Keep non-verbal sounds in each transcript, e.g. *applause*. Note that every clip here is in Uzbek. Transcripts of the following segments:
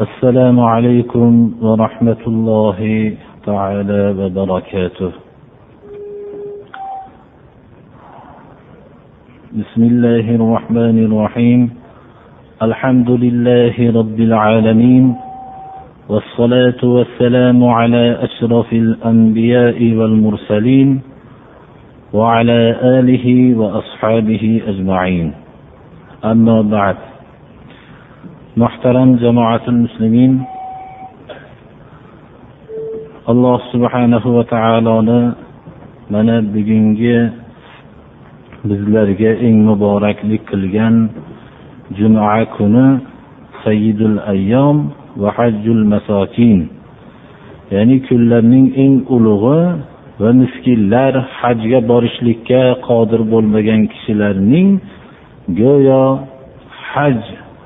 السلام عليكم ورحمة الله تعالى وبركاته. بسم الله الرحمن الرحيم. الحمد لله رب العالمين. والصلاة والسلام على أشرف الأنبياء والمرسلين وعلى آله وأصحابه أجمعين. أما بعد محترم جماعة المسلمين alloh subhanahu va taoloni mana bugungi bizlarga eng muboraklik qilgan juma kuni sayyidul ayyom va hajjul masokin ya'ni kunlarning eng ulug'i va miskinlar hajga borishlikka qodir bo'lmagan kishilarning go'yo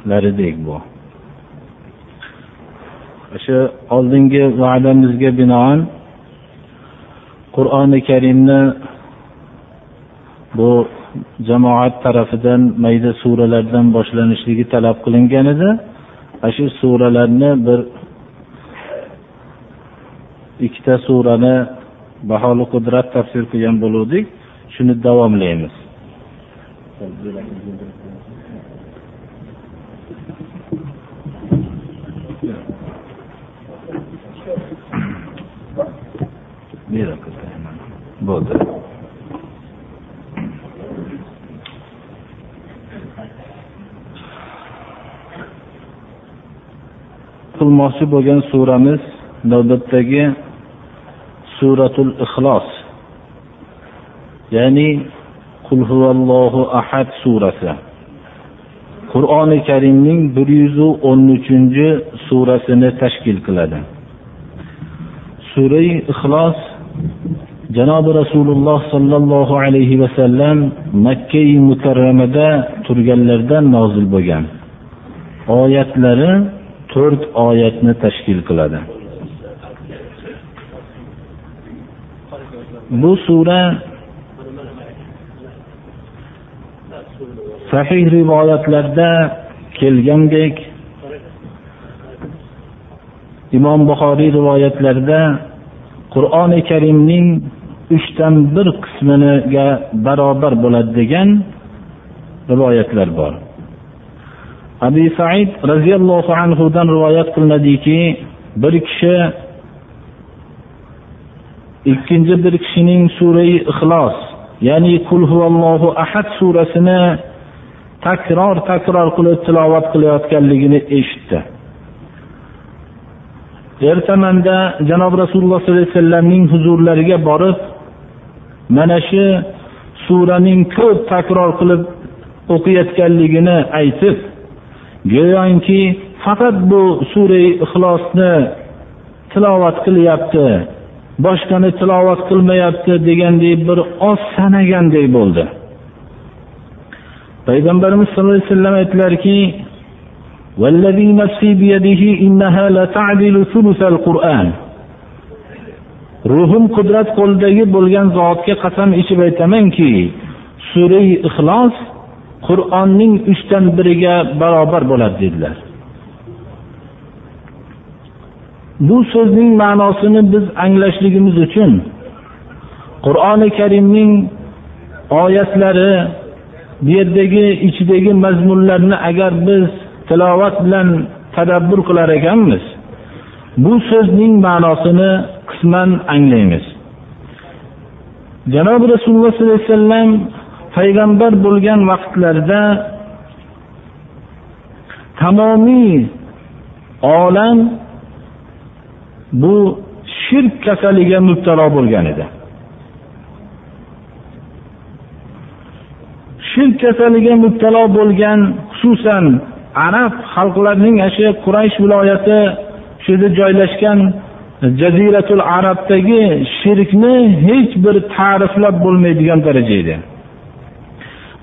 hajlaridek bu. O'sha oldingi va'damizga binoan qur'oni karimni bu jamoat tarafidan mayda suralardan boshlanishligi talab qilingan edi. Ana shu suralarni bir ikkita surani baholi qudrat tafsir qilgan bo'luvdik. Shuni davomlaymiz. Bo'ldi qilmoqchi bo'lgan suramiz navbatdagi suratul ixlos ya'ni qul huvallohu ahad surasi. Qur'oni karimning bir yuz o'n uchinchi surasini tashkil qiladi. Surai ixlos janobi rasululloh sollallohu alayhi vasallam makkai mukarramada turganlardan nozil bo'lgan. Oyatlari to'rt oyatni tashkil qiladi. Bu sura sahih rivoyatlarda kelgandek imom buxoriy rivoyatlarida qur'oni karimning uchdan bir qismiga barobar bo'ladi degan rivoyatlar bor. Abi said roziyallohu anhudan rivoyat qilinadiki bir kishi ikkinchi bir kishining surai ixlos ya'ni qul huvallohu ahad surasini takror takror qilib tilovat qilayotganligini eshitdi. Ertamanda janob rasululloh sollallohu alayhi vasallamning huzurlariga borib mana shu suraning ko'p takror qilib o'qiyotganligini aytib go'yoki faqat bu surai ixlosni tilovat qilyapti boshqani tilovat qilmayapti degandek bir oz sanagandek bo'ldi. Payg'ambarimiz sallallohu alayhi vasallam aytdilarki والذي نفسي بيده إنها لتعدل ثلث القرآن ruhim qudrat qo'lidagi bo'lgan zotga qasam ichib aytamanki surai ixlos qur'onning uchdan biriga barobar bo'ladi dedilar bu so'zning ma'nosini biz anglashligimiz uchun qur'oni karimning oyatlari bu yerdagi ichidagi mazmunlarni agar biz tilovat bilan tadabbur qilar ekanmiz. Bu so'zning ma'nosini qisman anglaymiz. Janobi rasululloh sollallohu alayhi vasallam payg'ambar bo'lgan vaqtlarida tamomiy olam bu shirk kasaliga mubtalo bo'lgan edi. Shirk kasaliga mubtalo bo'lgan xususan arab xalqlarining ana shu quraysh viloyati shu yerda joylashgan jaziratul arabdagi shirkni hech bir ta'riflab bo'lmaydigan daraja edi.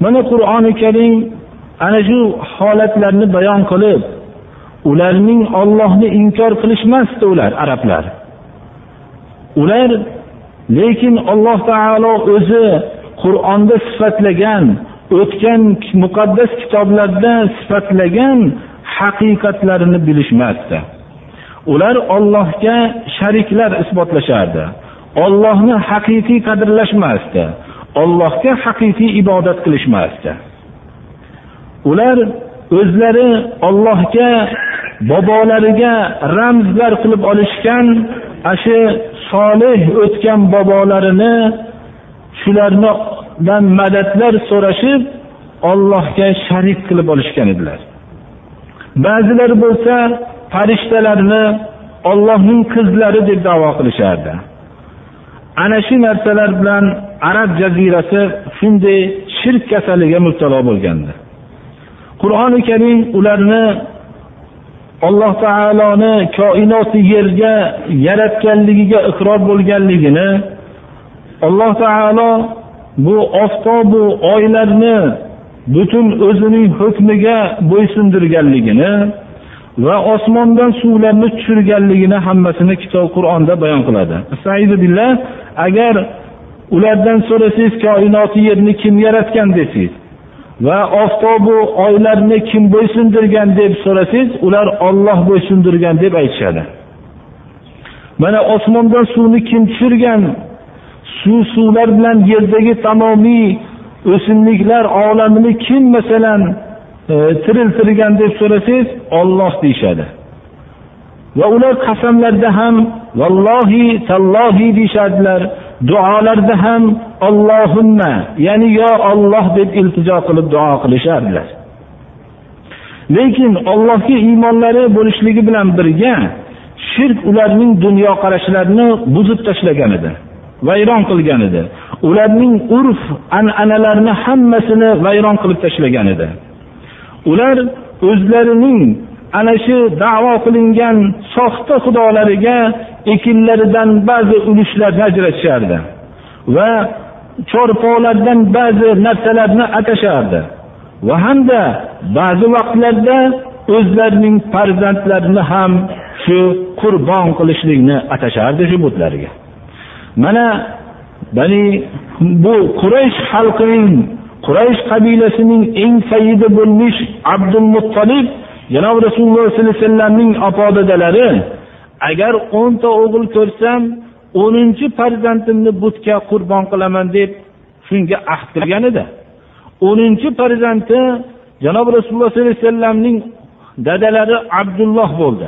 Mana qur'oni karim ana shu holatlarni bayon qilib ularning ollohni inkor qilishmasdi ular arablar. Ular lekin alloh taolo o'zi qur'onda sifatlagan o'tgan muqaddas kitoblarda sifatlagan haqiqatlarini bilishmasdi. Ular ollohga shariklar isbotlashardi. Ollohni haqiqiy qadrlashmasdi. Ollohga haqiqiy ibodat qilishmasdi. Ular o'zlari ollohga bobolariga ramzlar qilib olishgan ana shu solih o'tgan bobolarini dan madadlar so'rashib ollohga sharik qilib olishgan edilar. Ba'zilari bo'lsa farishtalarni ollohning qizlari deb davo qilishardi. Ana shu narsalar bilan arab jazirasi shunday shirk kasaliga mubtalo bo'lgandi. Qur'oni karim ularni alloh taoloni koinoti yerga yaratganligiga iqror bo'lganligini alloh taolo bu oftobu oylarni butun o'zining hukmiga bo'ysundirganligini va osmondan suvlarni tushirganligini hammasini kitob qur'onda bayon qiladi. Agar ulardan so'rasangiz koinoti yerni kim yaratgan desangiz va oftobu oylarni kim bo'ysundirgan deb so'rasangiz ular olloh bo'ysundirgan deb aytishadi. Mana osmondan suvni kim tushirgan suv suvlar bilan yerdagi tamomiy o'simliklar olamini kim masalan e, tiriltirgan deb so'rasangiz olloh deyishadi. Va ular qasamlarda ham vallohi tallohi deyishadilar. Duolarda ham ollohimma ya'ni yo olloh deb iltijo qilib duo qilishardilar. Lekin ollohga iymonlari bo'lishligi bilan birga shirk ularning dunyoqarashlarini buzib tashlagan edi. Vayron qilgan edi. Ularning urf an'analarini hammasini vayron qilib tashlagan edi. Ular o'zlarining ana shu davo qilingan soxta xudolariga ekinlaridan ba'zi ulushlarni ajratishardi va cho'rpolardan ba'zi narsalarni atashardi. Va hamda ba'zi vaqtlarda o'zlarining farzandlarini ham shu qurbon qilishlikni atashardi shu butlariga mana bani bu quraysh xalqining quraysh qabilasining eng sayyidi bo'lmish abdul muttolib janob rasululloh sollallohu alayhi vasallamning opa dadalari agar o'nta o'g'il ko'rsam o'ninchi farzandimni butga qurbon qilaman deb shunga ahd qilgan edi. O'ninchi farzandi janob rasululloh sollallohu alayhi vasallamning dadalari abdulloh bo'ldi.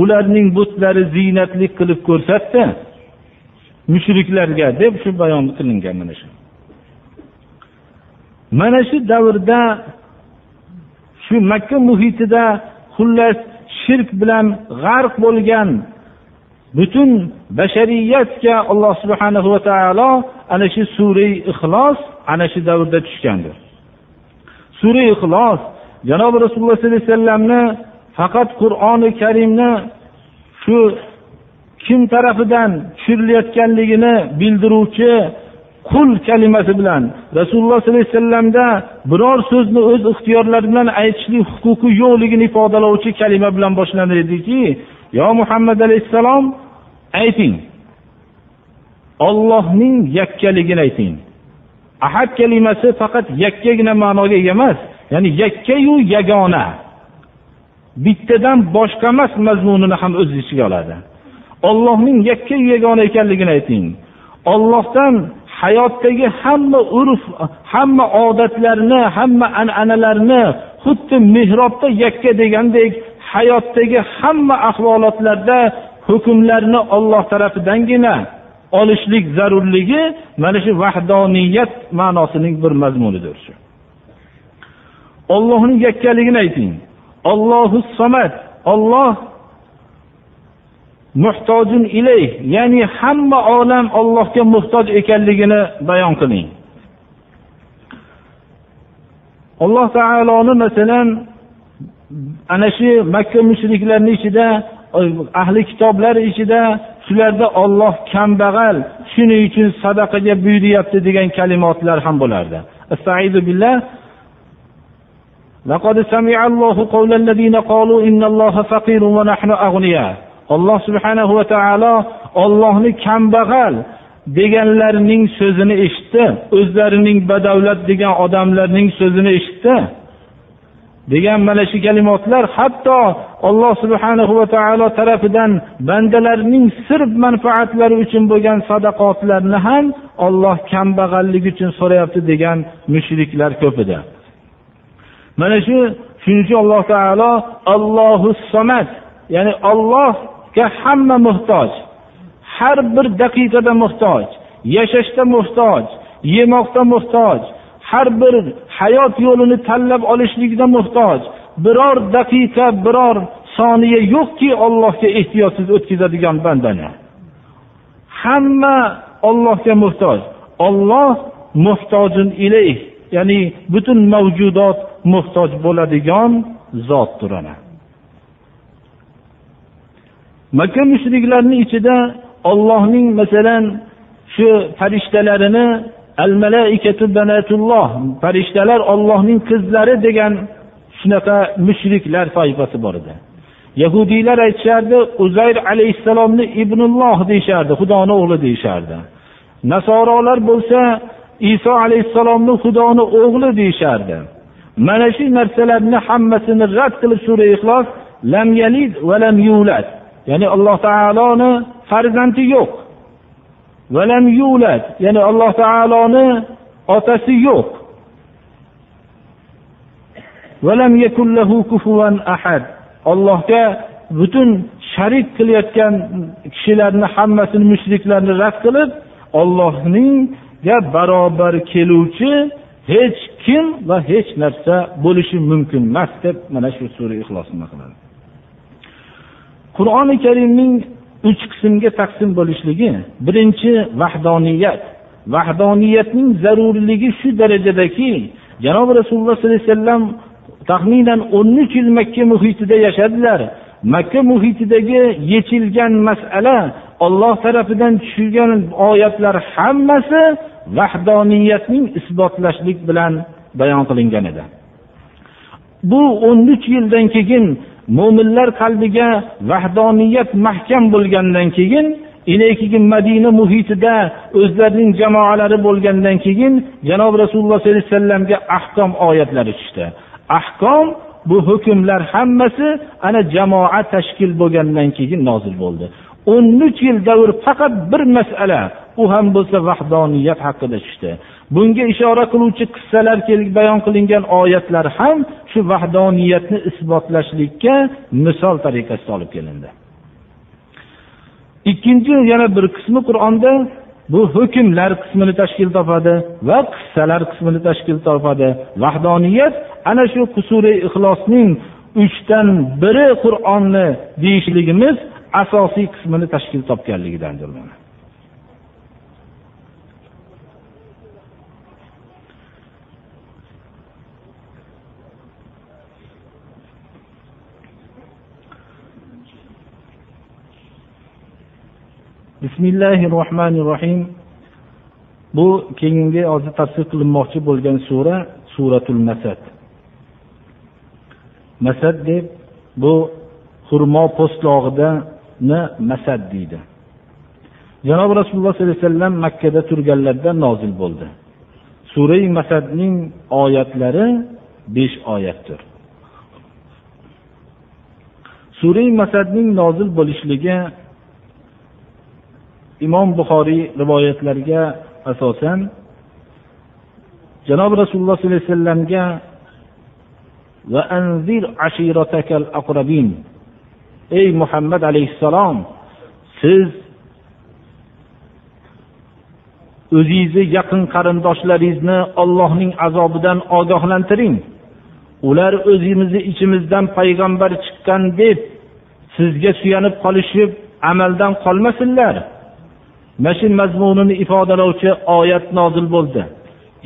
ularning butlari ziynatlik qilib ko'rsatdi. Mushriklarga deb shu bayon qilingan mana shu. Mana shu davrda shu makka muhitida xullas shirk bilan g'arq bo'lgan butun bashariyatga alloh subhanahu va taolo ana shu sura ixlos ana shu davrda tushgandir. Sura ixlos janobi rasululloh sollallohu alayhi vasallamni faqat qur'oni karimni shu kim tarafidan tushirilayotganligini bildiruvchi qul kalimasi bilan rasululloh sollallohu alayhi vasallamda biror so'zni o'z ixtiyorlari bilan aytishlik huquqi yo'qligini ifodalovchi kalima bilan boshlanar ediki yo muhammad alayhissalom ayting. Ollohning yakkaligini ayting. Ahad kalimasi faqat yakkagina ma'noga ega emas ya'ni yakkayu yagona. Bittadan boshqa emas mazmunini ham o'z ichiga oladi. Ollohning yakka yagona ekanligini ayting. Ollohdan hayotdagi hamma urf hamma odatlarni hamma an'analarni xuddi mehrobda yakka degandek hayotdagi hamma ahvolotlarda hukmlarni olloh tarafidangina olishlik zarurligi mana shu vahdoniyat ma'nosining bir mazmunidir shu. Ollohni yakkaligini ayting. Ollohu samad olloh muhtojun ilay ya'ni hamma olam ollohga muhtoj ekanligini bayon qiling. Alloh taoloni masalan ana shu makka mushriklarni ichida ahli kitoblar ichida shularda olloh kambag'al shuning uchun sadaqaga buyuryapti degan kalimotlar ham bo'lardi. لقد سمع الله قول الذين قالوا إن الله فقير ونحن أغنياء alloh subhanahu va taolo ollohni kambag'al deganlarning so'zini eshitdi o'zlarining badavlat degan odamlarning so'zini eshitdi degan mana shu kalimotlar hatto alloh subhanahu va taolo tarafidan bandalarning sirf manfaatlari uchun bo'lgan sadaqotlarni ham olloh kambag'allik uchun so'rayapti degan mushriklar ko'p edi Mana shu shuning uchun alloh taolo allohu somat ya'ni ollohga hamma muhtoj har bir daqiqada muhtoj yashashda muhtoj yemoqda muhtoj har bir hayot yo'lini tanlab olishlikda muhtoj biror daqiqa biror soniya yo'qki ollohga ehtiyotsiz o'tkazadigan bandani. Hamma ollohga muhtoj olloh muhtojun ilayh. Ya'ni butun mavjudot muhtoj bo'ladigan zotdir ana makka mushriklarni ichida ollohning masalan shu farishtalarini al malaikatu banatulloh farishtalar ollohning qizlari degan shunaqa mushriklar toifasi bor edi. Yahudiylar aytishardi uzayr alayhissalomni ibnulloh deyishardi xudoni o'g'li deyishardi. Nasorolar bo'lsa iso alayhissalomni xudoni o'g'li deyishardi. Mana shu narsalarni hammasini rad qilib sura ixlos lam yalid va lam yulad. Ya'ni alloh taoloni farzandi yo'q. Va lam yulad. Ya'ni alloh taoloni otasi yo'q. Valam yakullahu ahad. Allohga butun sharik qilayotgan kishilarni hammasini mushriklarni rad qilib ga barobar keluvchi hech kim va hech narsa bo'lishi mumkin emas deb mana shu sura ixlos nima qiladi qur'oni karimning uch qismga taqsim bo'lishligi birinchi vahdoniyat. Vahdoniyatning zarurligi shu darajadaki janobi rasululloh sollallohu alayhi vasallam taxminan o'n uch yil makka muhitida yashadilar. Makka muhitidagi yechilgan masala olloh tarafidan tushirgan oyatlar hammasi vahdoniyatning isbotlashlik bilan bayon qilingan edi. Bu o'n uch yildan keyin mo'minlar qalbiga vahdoniyat mahkam bo'lgandan keyin keyin madina muhitida o'zlarining jamoalari bo'lgandan keyin janob rasululloh sollallohu alayhi vasallamga ahkom oyatlari tushdi. Ahkom bu hukmlar hammasi ana jamoa tashkil bo'lgandan keyin nozil bo'ldi. o'n uch yil davr faqat bir masala u ham bo'lsa vahdoniyat haqida tushdi bunga ishora qiluvchi qissalar bayon qilingan oyatlar ham shu vahdoniyatni isbotlashlikka misol tariqasida olib kelindi. Ikkinchi yana bir qismi qur'onda bu hukmlar qismini tashkil topadi va qissalar qismini tashkil topadi. Vahdoniyat ana shu qusuri ixlosning uchdan biri qur'onni deyishligimiz asosiy qismini tashkil topganligidandir bismillahi rohmanir rohim bu keyingi hozir tafsir qilinmoqchi bo'lgan sura suratul masad. Masad deb bu xurmo po'stlog'idani masad deydi. Janobi rasululloh sollallohu alayhi vasallam makkada turganlarida nozil bo'ldi. Surai masadning oyatlari besh oyatdir. Surai masadning nozil bo'lishligi imom buxoriy rivoyatlariga asosan janobi rasululloh sollallohu alayhi vasallamga va anzir ashiratakal aqrabin. Ey muhammad alayhissalom siz o'zingizni yaqin qarindoshlaringizni ollohning azobidan ogohlantiring. Ular o'zimizni ichimizdan payg'ambar chiqqan deb sizga suyanib qolishib amaldan qolmasinlar. Mana shu mazmunini ifodalovchi oyat nozil bo'ldi.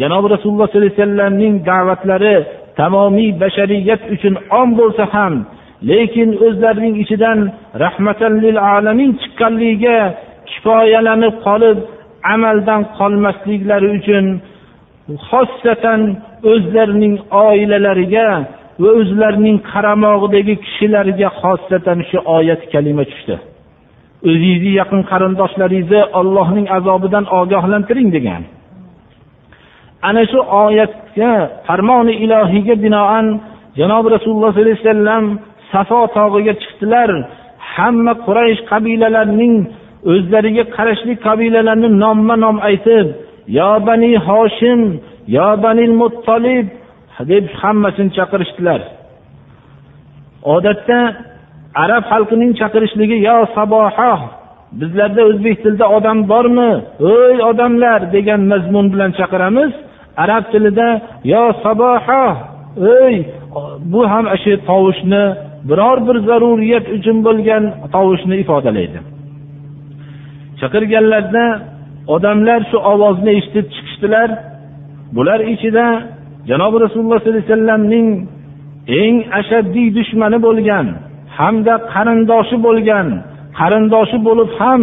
Janobi rasululloh sollallohu alayhi vasallamning da'vatlari tamomiy bashariyat uchun om bo'lsa ham lekin o'zlarining ichidan rahmatan lil alamin chiqqanligiga kifoyalanib qolib amaldan qolmasliklari uchun xossatan o'zlarining oilalariga va o'zlarining qaramog'idagi kishilarga xossatan shu oyat kalima tushdi. O'zingizni yaqin qarindoshlaringizni ollohning azobidan ogohlantiring degan. Ana shu oyatga farmoni ilohiyga binoan janobi rasululloh sollallohu alayhi vasallam safo tog'iga chiqdilar. Hamma quraysh qabilalarining o'zlariga qarashli qabilalarni nomma nom aytib yo bani hoshim yo bani muttolib deb hammasini chaqirishdilar. Odatda arab xalqining chaqirishligi yo saboha bizlarda o'zbek tilida odam bormi? Ey odamlar degan mazmun bilan chaqiramiz. Arab tilida yo saboha ey bu ham shu tovushni biror bir zaruriyat uchun bo'lgan tovushni ifodalaydi. Chaqirganlarda odamlar shu ovozni eshitib chiqishdilar. Bular ichida janobi rasululloh sollallohu alayhi vasallamning eng ashaddiy dushmani bo'lgan hamda qarindoshi bo'lgan qarindoshi bo'lib ham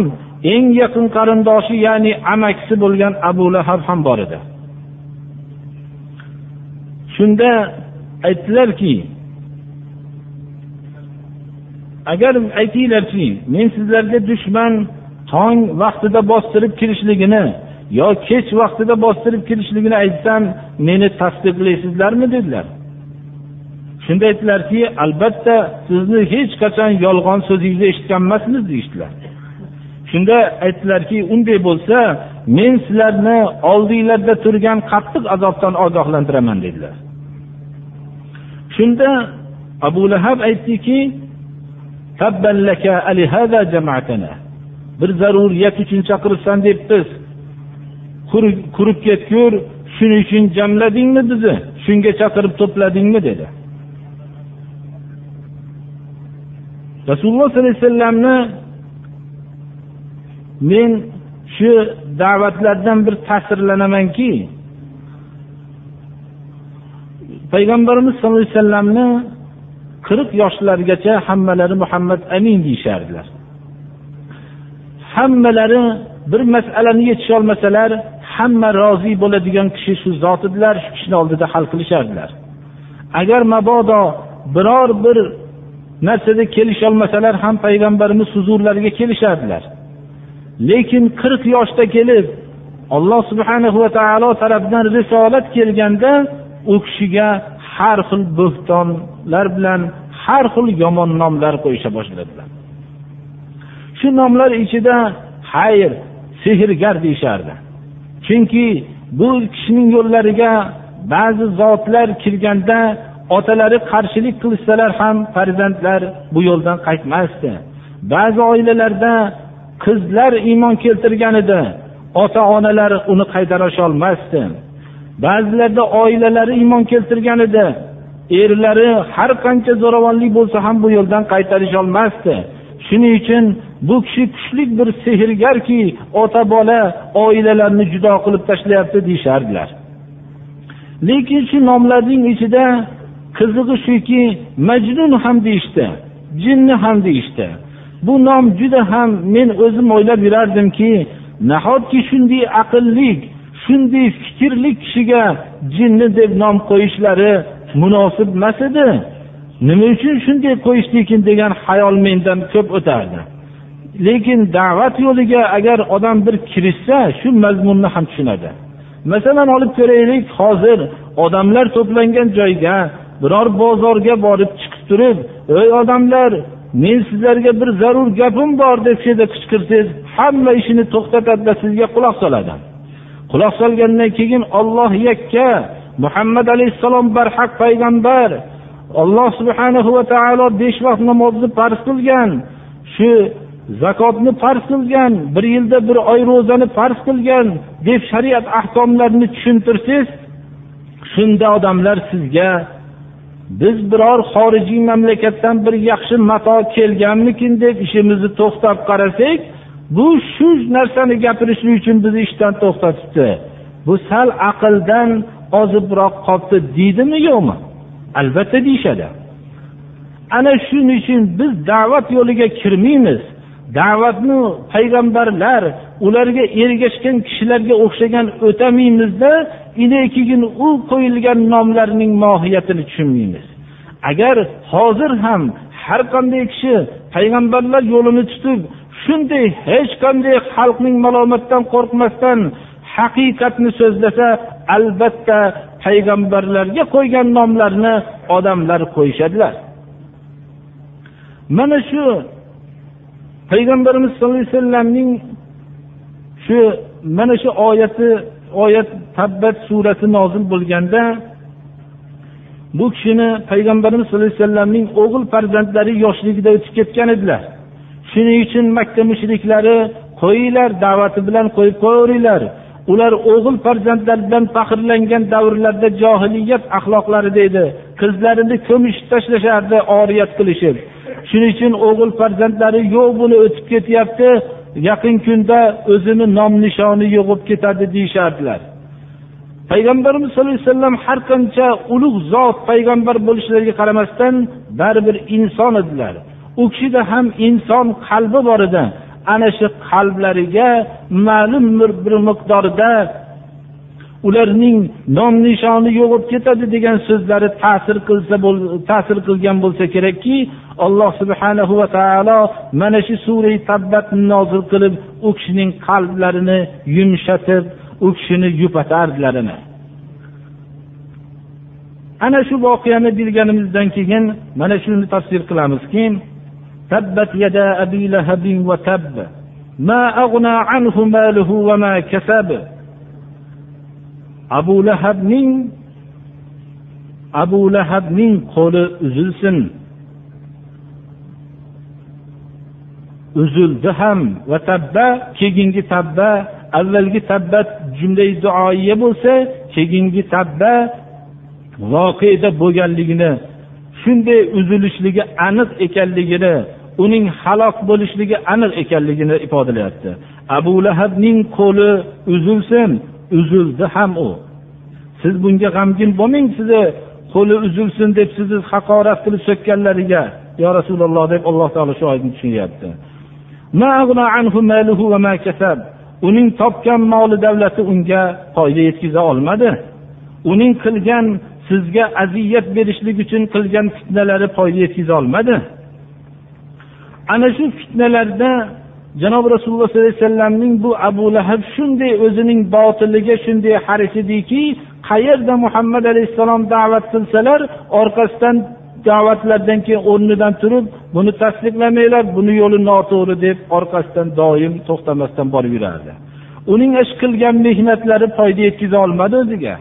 eng yaqin qarindoshi ya'ni amakisi bo'lgan abu lahab ham bor edi. Shunda aytdilarki agar aytinglarchi men sizlarga dushman tong vaqtida bostirib kirishligini yo kech vaqtida bostirib kirishligini aytsam meni tasdiqlaysizlarmi dedilar. Shunda aytdilarki albatta sizni hech qachon yolg'on so'zingizni eshitgan emasmiz deyishdilar. Shunda aytdilarki unday bo'lsa men sizlarni oldinglarda turgan qattiq azobdan ogohlantiraman dedilar. Shunda abu lahab aytdiki bir zaruriyat uchun chaqiribsan deb biz qurib ketgur shuning uchun jamladingmi bizni? Shunga chaqirib to'pladingmi dedi. Rasululloh sollallohu alayhi vasallamni men shu da'vatlardan bir ta'sirlanamanki payg'ambarimiz sallallohu alayhi vasallamni qirq yoshlargacha hammalari muhammad amin deyishardilar. Hammalari bir masalani yechisholmasalar hamma rozi bo'ladigan kishi shu zot edilar shu kishini oldida hal qilishardilar. Agar mabodo biror bir narsada kelisholmasalar ham payg'ambarimiz huzurlariga kelishardilar. Lekin qirq yoshda kelib alloh subhanahu va taolo tarafidan risolat kelganda u kishiga har xil bo'xtonlar bilan har xil yomon nomlar qo'yisha boshladilar. Shu nomlar ichida xayr sehrgar deyishardi. Chunki bu kishining yo'llariga ba'zi zotlar kirganda otalari qarshilik qilishsalar ham farzandlar bu yo'ldan qaytmasdi. Ba'zi oilalarda qizlar iymon keltirgan edi ota onalar uni qaytarisholmasdi ba'zilarda oilalari iymon keltirgan edi erlari har qancha zo'ravonlik bo'lsa ham bu yo'ldan qaytarisholmasdi shuning uchun bu kishi kuchli bir sehrgarki ota bola oilalarni judo qilib tashlayapti deyishardilar. Lekin shu nomlarning ichida qizig'i shuki majnun ham deyishdi jinni ham deyishdi. Bu nom juda ham men o'zim o'ylab yurardimki nahotki shunday aqlli shunday fikrli kishiga jinni deb nom qo'yishlari munosib emas edi. Nima uchun shunday qo'yishdikin degan xayol mendan ko'p o'tardi. Lekin da'vat yo'liga agar odam bir kirishsa shu mazmunni ham tushunadi. Masalan olib ko'raylik hozir odamlar to'plangan joyga biror bozorga borib chiqib turib ey odamlar men sizlarga bir zarur gapim bor deb shu yerda qichqirsangiz hamma ishini to'xtatadida sizga quloq soladi. Quloq solgandan keyin olloh yakka muhammad alayhissalom barhaq payg'ambar alloh subhanahu va taolo besh vaqt namozni farz qilgan shu zakotni farz qilgan bir yilda bir oy ro'zani farz qilgan deb shariat ahkomlarini tushuntirsangiz shunda odamlar sizga biz biror xorijiy mamlakatdan bir yaxshi mato kelganmikin deb ishimizni to'xtab qarasak bu shu narsani gapirishlik uchun bizni ishdan to'xtatibdi. Bu sal aqldan ozibroq qolibdi deydimi yo'qmi? Albatta deyishadi. Ana shuning uchun biz da'vat yo'liga kirmaymiz. Da'vatni payg'ambarlar ularga ergashgan kishilarga o'xshagan o'tamaymizda keyin u qo'yilgan nomlarning mohiyatini tushunmaymiz. Agar hozir ham har qanday kishi payg'ambarlar yo'lini tutib shunday hech qanday xalqning malomatdan qo'rqmasdan haqiqatni so'zlasa albatta payg'ambarlarga qo'ygan nomlarni odamlar qo'yishadilar. Mana shu payg'ambarimiz sollallohu alayhi vasallamning shu mana shu oyati oyat tabbat surasi nozil bo'lganda bu kishini payg'ambarimiz sallallohu alayhi vasallamning o'g'il farzandlari yoshligida o'tib ketgan edilar. Shuning uchun makka mushriklari qo'yinglar da'vati bilan qo'yib qo'yaveringlar. Ular o'g'il farzandlar bilan faxrlangan davrlarda johiliyat axloqlarida edi qizlarini ko'mishib tashlashardi oriyat qilishib. Shuning uchun o'g'il farzandlari yo'q buni o'tib ketyapti. Yaqin kunda o'zini nom nishoni yo'qib ketadi deyishardilar. Payg'ambarimiz sallallohu alayhi vasallam har qancha ulug' zot payg'ambar bo'lishlariga qaramasdan baribir inson edilar. U kishida ham inson qalbi bor edi. Ana shu qalblariga ma'lum bir miqdorda ularning nom nishoni yo'qolib ketadi degan so'zlari ta'sir qilsa ta'sir qilgan bo'lsa kerakki alloh subhanahu va taolo mana shu sura tabbatni nozil qilib u kishining qalblarini yumshatib u kishini yupatardilar ana shu voqeani bilganimizdan keyin mana shuni tafsir qilamizki تبت يدا أبي لهب وتب ما أغنى عنه ماله وما كسب abu lahabning abu lahabning qo'li uzilsin Uzildi ham. Va tabba keyingi tabba avvalgi tabba jumlai duoiya bo'lsa keyingi tabba voqeda bo'lganligini shunday uzilishligi aniq ekanligini uning halok bo'lishligi aniq ekanligini ifodalayapti abu lahabning qo'li uzilsin uzildi ham u. Siz bunga g'amgin bo'lmang sizni qo'li uzilsin deb sizni haqorat qilib so'kkanlariga yo rasululloh deb alloh taolo shu oyatni tushunyapti uning topgan moli davlati unga foyda yetkaza olmadi. Uning qilgan sizga aziyat berishlik uchun qilgan fitnalari foyda yetkaza olmadi. Ana shu fitnalarda janob rasululloh sollallohu alayhi vasallamning bu abu lahab shunday o'zining botiliga shunday haris ediki qayerda muhammad alayhissalom da'vat qilsalar orqasidan da'vatlardan keyin o'rnidan turib buni tasdiqlamanglar buni yo'li noto'g'ri deb orqasidan doim to'xtamasdan borib yurardi. Uning ish qilgan mehnatlari foyda yetkaza olmadi o'ziga.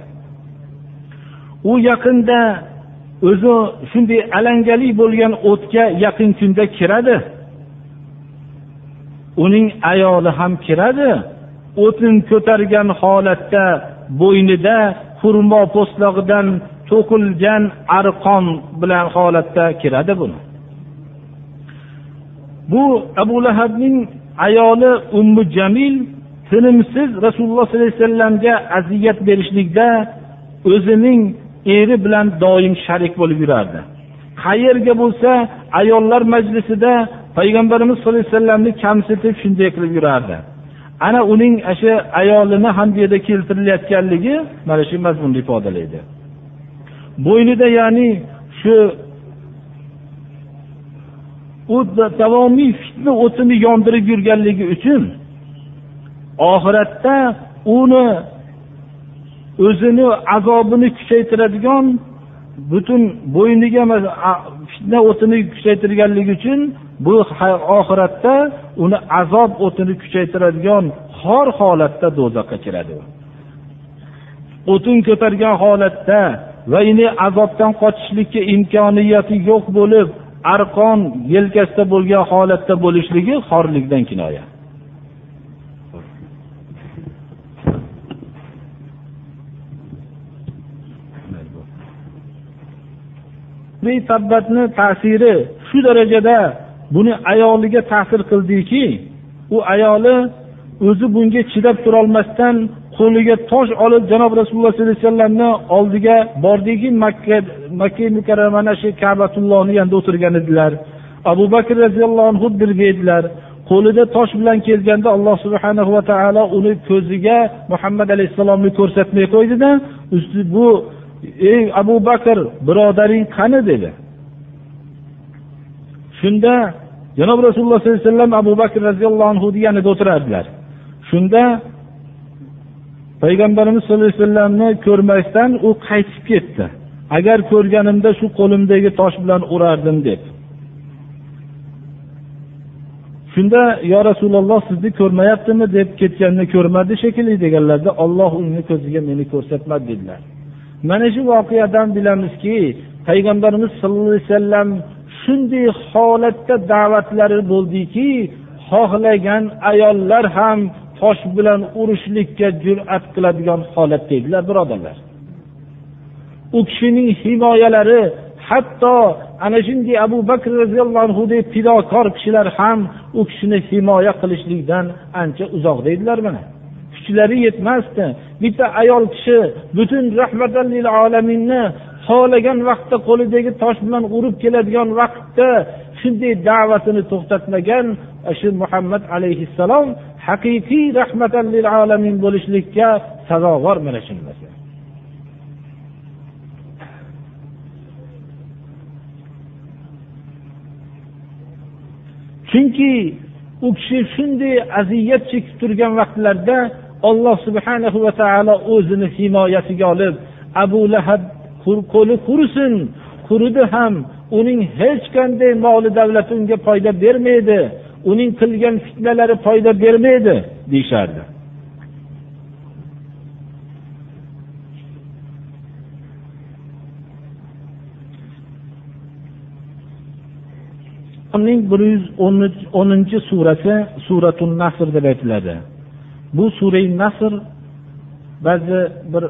U yaqinda o'zi shunday alangali bo'lgan o'tga yaqin kunda kiradi. Uning ayoli ham kiradi. O'tin ko'targan holatda bo'ynida xurmo po'stlog'idan to'qilgan arqon bilan holatda kiradi buni. Bu abu lahabning ayoli ummu jamil tinimsiz rasululloh sollallohu alayhi vasallamga aziyat berishlikda o'zining eri bilan doim sharik bo'lib yurardi. Qayerga bo'lsa ayollar majlisida payg'ambarimiz sallallohu alayhi vasallamni kamsitib shunday qilib yurardi. Ana uning shu ayolini ham bu yerda keltirilayotganligi mana shu mazmunni ifodalaydi. Bo'ynida ya'ni shu u davomiy fitna o'tini yondirib yurganligi uchun oxiratda uni o'zini azobini kuchaytiradigan butun bo'yniga fitna o'tini kuchaytirganligi uchun bu oxiratda uni azob o'tini kuchaytiradigan xor holatda do'zaxga kiradi. O'tin ko'targan holatda va ini azobdan qochishlikka imkoniyati yo'q bo'lib arqon yelkasida bo'lgan holatda bo'lishligi xorlikdan kinoya. Tabbatni ta'siri shu darajada buni ayoliga ta'sir qildiki u ayoli o'zi bunga chidab turolmasdan qo'liga tosh olib janob rasululloh sollallohu alayhi vasallamni oldiga bordiki makka makka mukarramani shu kabatullohni yonida o'tirgan edilar. Abu bakr roziyallohu anhu birga edilar. Qo'lida tosh bilan kelganda alloh subhanahu va taolo uni ko'ziga muhammad alayhissalomni ko'rsatmay qo'ydida usti bu ey abu bakr birodaring qani? dedi. Shunda janob rasululloh sollallohu alayhi vasallam abu bakr roziyallohu anhu yanida o'tirardilar. Shunda payg'ambarimiz sallallohu alayhi vasallamni ko'rmasdan u qaytib ketdi. Agar ko'rganimda shu qo'limdagi tosh bilan urardim deb. Shunda yo rasululloh sizni ko'rmayaptimi? deb ketganini ko'rmadi shekilli deganlarda olloh uni ko'ziga meni ko'rsatmadi dedilar. Mana shu voqeadan bilamizki payg'ambarimiz sallallohu alayhi vasallam shunday holatda da'vatlari bo'ldiki xohlagan ayollar ham tosh bilan urishlikka jur'at qiladigan holatda edilar birodarlar. U kishining himoyalari hatto ana shunday abu bakr roziyallohu anhudek fidokor kishilar ham u kishini himoya qilishlikdan ancha uzoqda edilar mana. Kuchlari yetmasdi. Bitta ayol kishi butun rahmatan olaminni xohlagan vaqtda qo'lidagi tosh bilan urib keladigan vaqtda shunday da'vatini to'xtatmagan shu muhammad alayhissalom haqiqiy rahmatan lil alamin bo'lishlikka sazovor mana shu narsa chunki u kishi shunday aziyat chekib turgan vaqtlarda alloh subhanahu va taolo o'zini himoyasiga olib abu lahab qo'li qurisin quridi ham uning hech qanday moli davlati unga foyda bermaydi. Uning qilgan fitnalari foyda bermaydi deyishardi. Bir yuz o'ninchi surasi suratun nasr deb aytiladi. Bu surai nasr ba'zi bir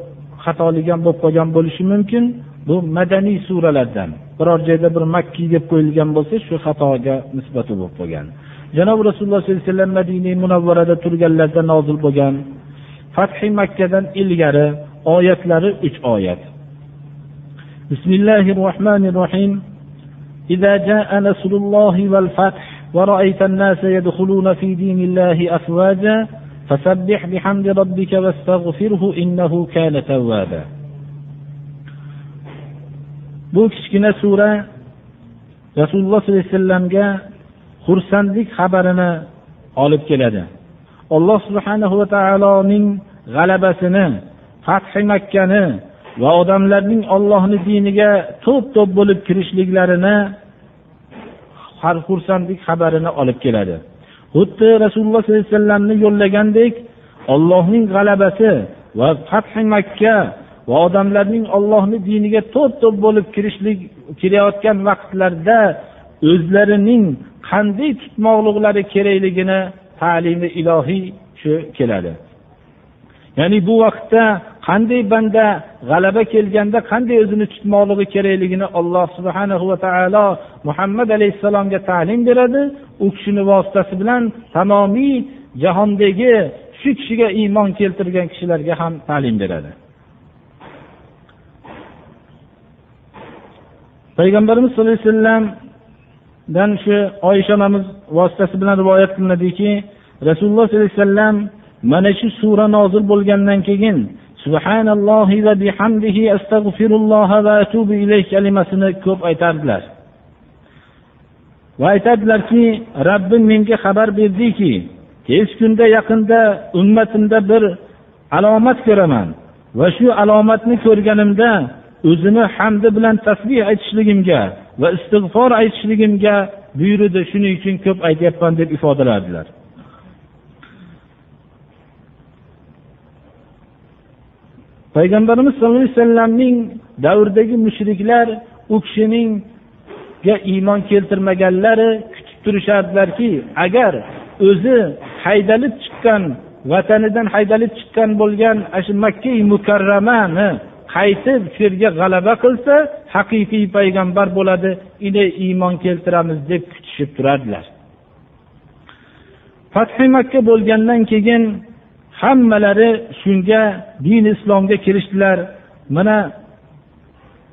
xatolik ham bo'lib qolgan bo'lishi mumkin. Bu madaniy suralardan. Biror joyda bir makkiy deb qo'yilgan bo'lsa shu xatoga nisbati bo'lib qolgan. janobi rasululloh sollallohu alayhi vasallam madina munavvarada turganlarida nozil bo'lgan fathi makkadan ilgari oyatlari uch oyat bismillahi rohmanir rohim إذا جاء نصر الله والفتح ورأيت الناس يدخلون في دين الله أفواجا فسبح بحمد ربك واستغفره إنه كان توابا bu kichkina sura rasululloh sollallohu alayhi vasallamga xursandlik xabarini olib keladi. Alloh subhanahu va taoloning g'alabasini fathi makkani va odamlarning ollohni diniga to'p to'p bo'lib kirishliklarini xursandlik xabarini olib keladi. Xuddi rasululloh sollallohu alayhi vasallamni yo'llagandek ollohning g'alabasi va fathi makka va odamlarning ollohni diniga to'p to'p bo'lib kirishlik kirayotgan vaqtlarda o'zlarining qanday tutmoqliklari kerakligini ta'limi ilohiy shu keladi. Ya'ni bu vaqtda qanday banda g'alaba kelganda qanday o'zini tutmoqligi kerakligini alloh subhana va taolo muhammad alayhissalomga ta'lim beradi. U kishini vositasi bilan tamomiy jahondagi shu kishiga iymon keltirgan kishilarga ham ta'lim beradi. Payg'ambarimiz sallallohu alayhi vasallam dan shu oysha onamiz vositasi bilan rivoyat qilinadiki rasululloh sollallohu alayhi vasallam mana shu sura nozil bo'lgandan keyin subhanallohi va bihamdihi astag'firulloh va atubu ilayh kalimasini ko'p aytardilar. Va aytadilarki robbim menga xabar berdiki tez kunda yaqinda ummatimda bir alomat ko'raman va shu alomatni ko'rganimda o'zini hamdi bilan tasbih aytishligimga va istig'for aytishligimga buyurdi shuning uchun ko'p aytyapman deb ifodalardilar. Payg'ambarimiz sallallohu alayhi vasallamning davridagi mushriklar u kishiningga iymon keltirmaganlari kutib turishardilarki agar o'zi haydalib chiqqan vatanidan haydalib chiqqan bo'lgan shu makka mukarramani qaytib shu yerga g'alaba qilsa haqiqiy payg'ambar bo'ladi ine iymon keltiramiz deb kutishib turardilar. Fathi makka bo'lgandan keyin hammalari shunga din islomga kirishdilar. Mana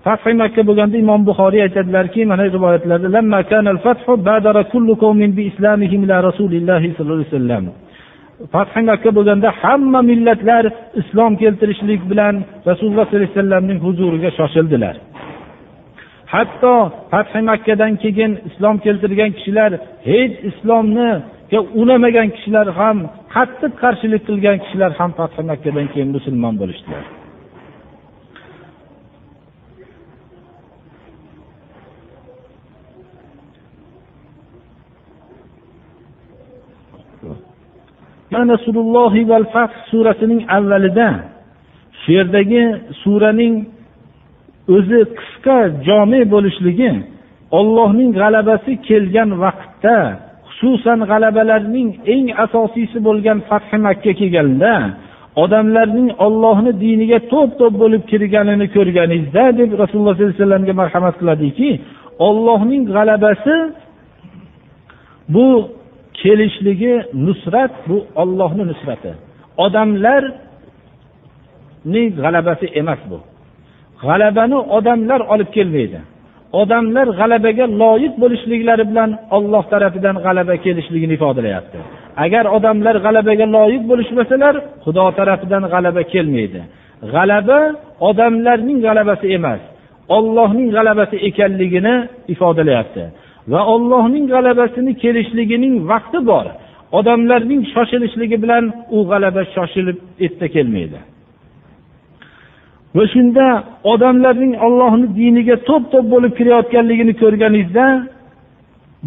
fathi makka bo'lganda imom buxoriy aytadilarki mana rivoyatlarda fathi makka bo'lganda hamma millatlar islom keltirishlik bilan rasululloh sollallohu alayhi vasallamning huzuriga shoshildilar. Hatto fathi makkadan keyin islom keltirgan kishilar hech islomni unamagan kishilar ham qattiq qarshilik qilgan kishilar ham fathi makkadan keyin musulmon bo'lishdilar. Surasining avvalida shu yerdagi suraning o'zi qisqa jome bo'lishligi ollohning g'alabasi kelgan vaqtda xususan g'alabalarning eng asosiysi bo'lgan fathi makka kelganda odamlarning ollohni diniga to'p to'p bo'lib kirganini ko'rganingizda deb rasululloh sollallohu alayhi vasallamga marhamat qiladiki ollohning g'alabasi bu kelishligi nusrat bu ollohni nusrati. Odamlarning g'alabasi emas bu. G'alabani odamlar olib kelmaydi. Odamlar g'alabaga loyiq bo'lishliklari bilan olloh tarafidan g'alaba kelishligini ifodalayapti. Agar odamlar g'alabaga loyiq bo'lishmasalar xudo tarafidan g'alaba kelmaydi. G'alaba odamlarning g'alabasi emas ollohning g'alabasi ekanligini ifodalayapti. Va ollohning g'alabasini kelishligining vaqti bor. Odamlarning shoshilishligi bilan u g'alaba shoshilib erta kelmaydi. Va shunda odamlarning ollohni diniga to'p to'p bo'lib kirayotganligini ko'rganingizda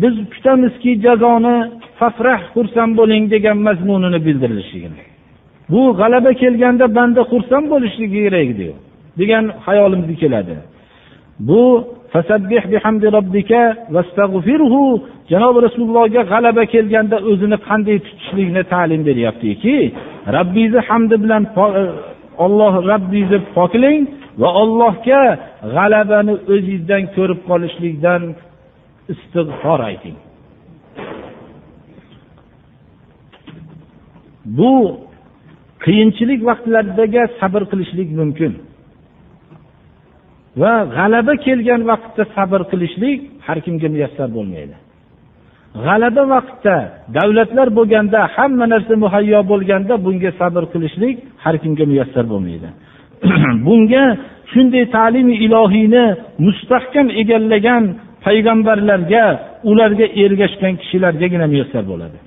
biz kutamizki jazoni fafrah xursand bo'ling degan mazmunini bildirilishligini bu g'alaba kelganda banda xursand bo'lishligi kerak degan hayolimizga keladi. Bu janobi rasulullohga g'alaba kelganda o'zini qanday tutishlikni ta'lim beryaptiki? Rabbingizni hamdi bilan olloh e, rabbingizni poklang va ollohga g'alabani o'zingizdan ko'rib qolishlikdan istig'for ayting. Bu qiyinchilik vaqtlaridagi sabr qilishlik mumkin. Va g'alaba kelgan vaqtda sabr qilishlik har kimga muyassar bo'lmaydi. G'alaba vaqtda davlatlar bo'lganda hamma narsa muhayyo bo'lganda bunga sabr qilishlik har kimga muyassar bo'lmaydi. *clears throat* Bunga shunday ta'limi ilohiyni mustahkam egallagan payg'ambarlarga ularga ergashgan kishilargagina muyassar bo'ladi.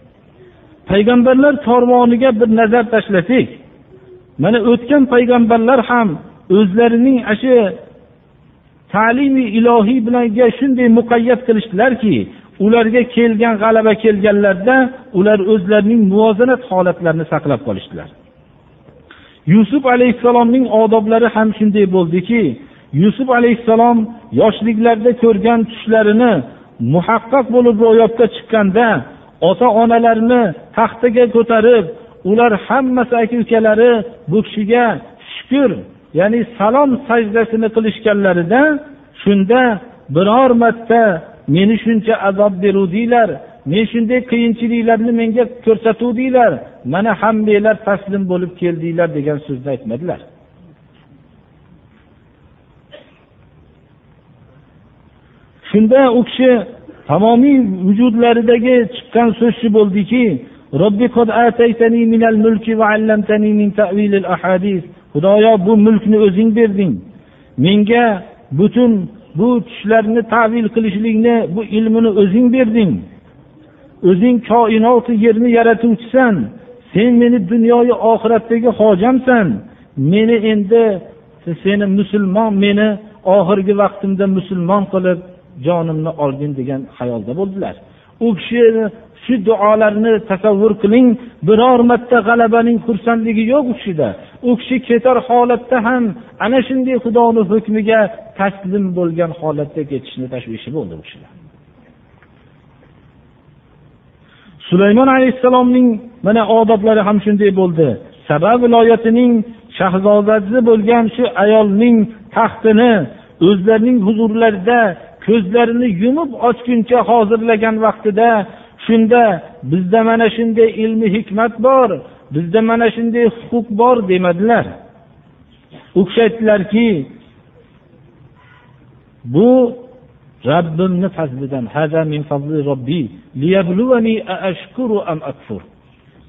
Payg'ambarlar tormoniga bir nazar tashlasak mana o'tgan payg'ambarlar ham o'zlarining ana shu ta'limi ilohiy bilanga shunday muqayyat qilishdilarki ularga kelgan g'alaba kelganlarda ular o'zlarining muvozanat holatlarini saqlab qolishdilar. Yusuf alayhissalomning odoblari ham shunday bo'ldiki yusuf alayhissalom yoshliklarida ko'rgan tushlarini muhaqqaq bo'lib ro'yobga chiqqanda ota onalarini taxtaga ko'tarib ular hammasi aka ukalari bu kishiga shukur ya'ni salom sajdasini qilishganlarida shunda biror marta meni shuncha azob beruvdinglar men shunday qiyinchiliklarni menga ko'rsatuvdinglar mana hammanglar taslim bo'lib keldinglar degan so'zni aytmadilar. Shunda u kishi tamomiy vujudlaridagi chiqqan so'z shu bo'ldiki xudoyo bu mulkni o'zing berding. Menga butun bu tushlarni tavil qilishlikni bu ilmini o'zing berding. O'zing koinoti yerni yaratuvchisan. Sen meni dunyoyu oxiratdagi hojamsan. Meni endi seni musulmon meni oxirgi vaqtimda musulmon qilib jonimni olgin degan xayolda bo'ldilar. U kishini shu duolarni tasavvur qiling. Biror marta g'alabaning xursandligi yo'q u kishida. U kishi ketar holatda ham ana shunday xudoni hukmiga taslim bo'lgan holatda ketishni tashvishi bo'ldi u kishida. Sulaymon alayhissalomning mana odoblari ham shunday bo'ldi. Saba viloyatining shahzodasi bo'lgan shu ayolning taxtini o'zlarining huzurlarida ko'zlarini yumib ochguncha hozirlagan vaqtida shunda bizda mana shunday ilmi hikmat bor bizda mana shunday huquq bor demadilar. U kishi aytdilarki bu robbimni fazlidan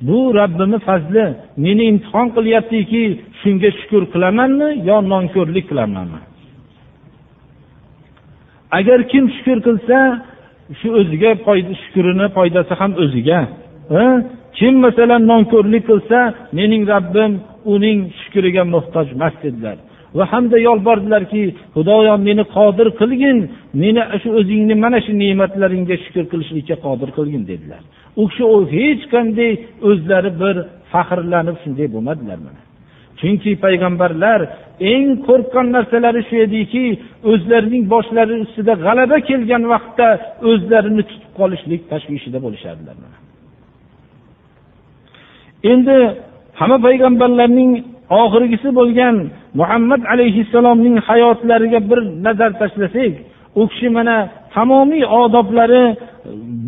bu robbimni fazli meni imtihon qilyaptiki shunga shukur qilamanmi yo nonko'rlik qilamanmi? Agar kim shukur qilsa shu o'ziga shukurini foydasi ham o'ziga. Kim masalan nonko'rlik qilsa mening rabbim uning shukriga muhtoj emas dedilar va hamda yolbordilarki xudoyo meni qodir qilgin meni shu o'zingni mana shu ne'matlaringga shukur qilishlikka qodir qilgin dedilar. U kishi hech qanday o'zlari bir faxrlanib shunday bo'lmadilar mana. Chunki payg'ambarlar eng qo'rqqan narsalari shu ediki o'zlarining boshlari ustida g'alaba kelgan vaqtda o'zlarini tutib qolishlik tashvishida bo'lishardilar endi hamma payg'ambarlarning oxirgisi bo'lgan muhammad alayhissalomning hayotlariga bir nazar tashlasak u kishi mana tamomiy odoblari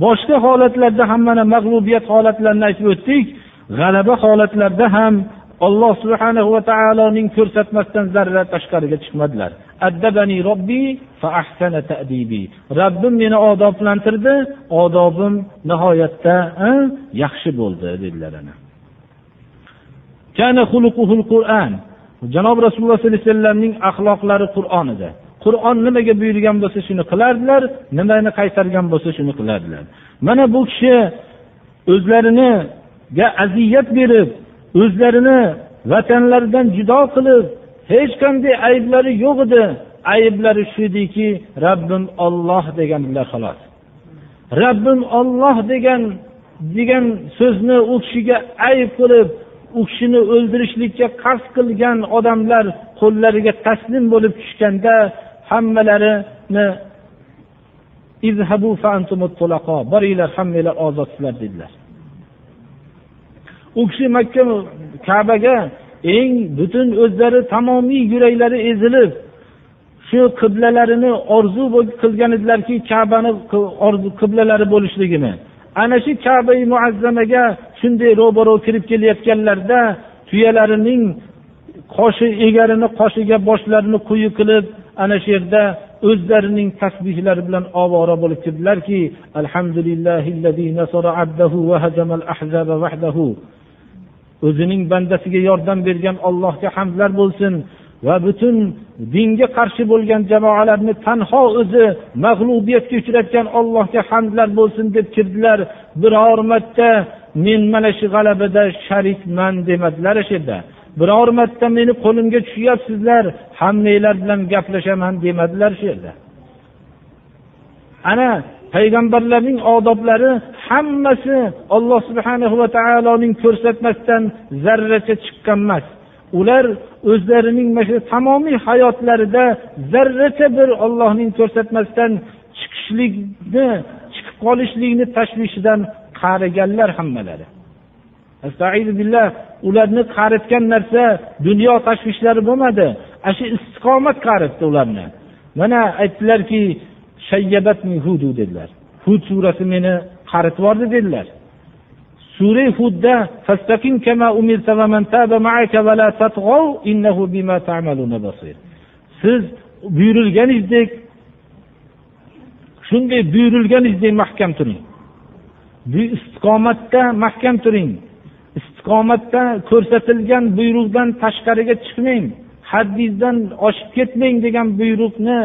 boshqa holatlarda ham mana mag'lubiyat holatlarini aytib o'tdik g'alaba holatlarda ham alloh subhana va taoloning ko'rsatmasidan zarra tashqariga chiqmadilar. Addabani robbi tadibi. Robbim meni odoblantirdi odobim nihoyatda yaxshi bo'ldi dedilar janob rasululloh sollallohu alayhi vasallamning axloqlari qur'on edi. Qur'on nimaga buyurgan bo'lsa shuni qilardilar nimani qaytargan bo'lsa shuni qilardilar. Mana bu kishi o'zlariniga aziyat berib o'zlarini vatanlaridan judo qilib hech qanday ayblari yo'q edi. Ayblari shu ediki rabbim olloh degandilar xolos. Rabbim olloh degan degan so'zni u kishiga ayb qilib u kishini o'ldirishlikka qasd qilgan odamlar qo'llariga taslim bo'lib tushganda hammalarini boringlar hammanglar ozodsizlar dedilar. U kishi makka kabaga eng butun o'zlari tamomiy yuraklari ezilib shu qiblalarini orzu qilgan edilarki kabani qiblalari bo'lishligini. Ana shu kabai muazzamaga shunday ro'baro kirib kelayotganlarida tuyalarining qoshi egarini qoshiga boshlarini quyi qilib ana shu yerda o'zlarining tasbihlari bilan ovora bo'lib kirdilarki o'zining bandasiga yordam bergan allohga hamdlar bo'lsin va butun dinga qarshi bo'lgan jamoalarni tanho o'zi mag'lubiyatga uchratgan allohga hamdlar bo'lsin deb kirdilar. Biror marta men mana shu g'alabada sharikman demadilar o'sha yerda. Biror marta meni qo'limga tushyapsizlar hammanglar bilan gaplashaman demadilar shu yerda. Ana payg'ambarlarning odoblari hammasi alloh subhana va taoloning ko'rsatmasidan zarracha chiqqan emas. Ular o'zlarining mana shu tamomiy hayotlarida zarracha bir ollohning ko'rsatmasidan chiqishlikni chiqib qolishlikni tashvishidan qariganlar hammalari. Ularni qaritgan narsa dunyo tashvishlari bo'lmadi. Ana shu istiqomat qaritdi ularni. Mana aytdilarki dedilar. Hud surasi meni qaritib yubordi dedilar. Sura hudda siz buyurilganingizdek shunday buyurilganingizdek mahkam turing. Bu istiqomatda mahkam turing. Istiqomatda ko'rsatilgan buyruqdan tashqariga chiqmang. Haddingizdan oshib ketmang degan buyruqni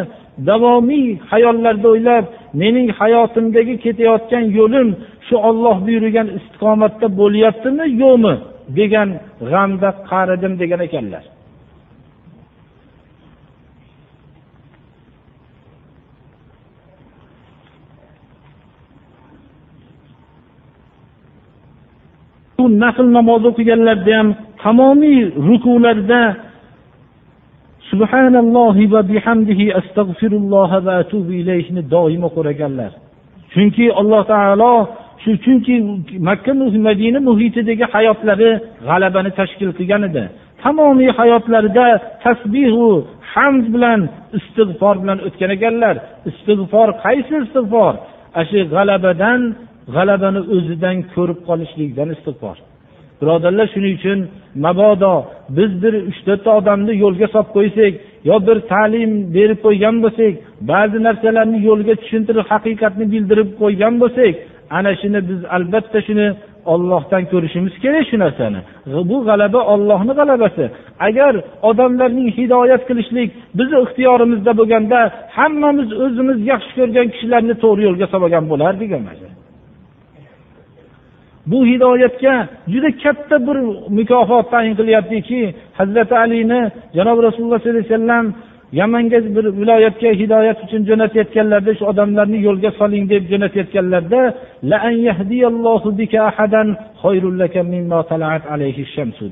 davomiy hayollarda o'ylab mening hayotimdagi ketayotgan yo'lim shu olloh buyurgan istiqomatda bo'lyaptimi yo'qmi degan g'amda qaridim degan ekanlar. Bu nafl namoz o'qiganlarda ham tamomiy rukularda subhanallohi va bihamdihi astag'firulloh va atubu ilayhni doim qo'raganlar chunki alloh taolo shu chunki makka madina muhitidagi hayotlari g'alabani tashkil qilgan edi. Tamomiy hayotlarida tasbihu hamd bilan istig'for bilan o'tgan ekanlar. Istig'for qaysi istig'for? Ana shu g'alabadan g'alabani o'zidan ko'rib qolishlikdan istig'for. Birodarlar shuning uchun mabodo biz bir uch to'rtta odamni yo'lga solib qo'ysak yo bir ta'lim berib qo'ygan bo'lsak ba'zi narsalarni yo'lga tushuntirib haqiqatni bildirib qo'ygan bo'lsak ana shuni biz albatta shuni ollohdan ko'rishimiz kerak shu narsani. Bu g'alaba ollohni g'alabasi. Agar odamlarning hidoyat qilishlik bizni ixtiyorimizda bo'lganda hammamiz o'zimiz yaxshi ko'rgan kishilarni to'g'ri yo'lga solgan bo'lardik mana bu hidoyatga juda katta bir mukofot tayin qilyaptiki hazrati alini janobi rasululloh sollallohu alayhi vasallam yamanga bir viloyatga hidoyat uchun jo'natayotganlarida shu odamlarni yo'lga soling deb jo'natayotganlarida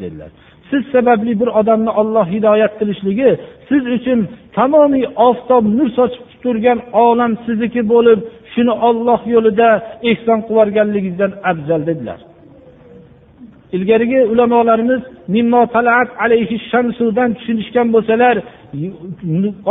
dedilar. Siz sababli bir odamni olloh hidoyat qilishligi siz uchun tamomiy oftob nur sochib turgan olam sizniki bo'lib shuni olloh yo'lida ehson qilib yuborganligingizdan afzal dedilar. Ilgarigi ulamolarimiz shamsudan tushunishgan bo'lsalar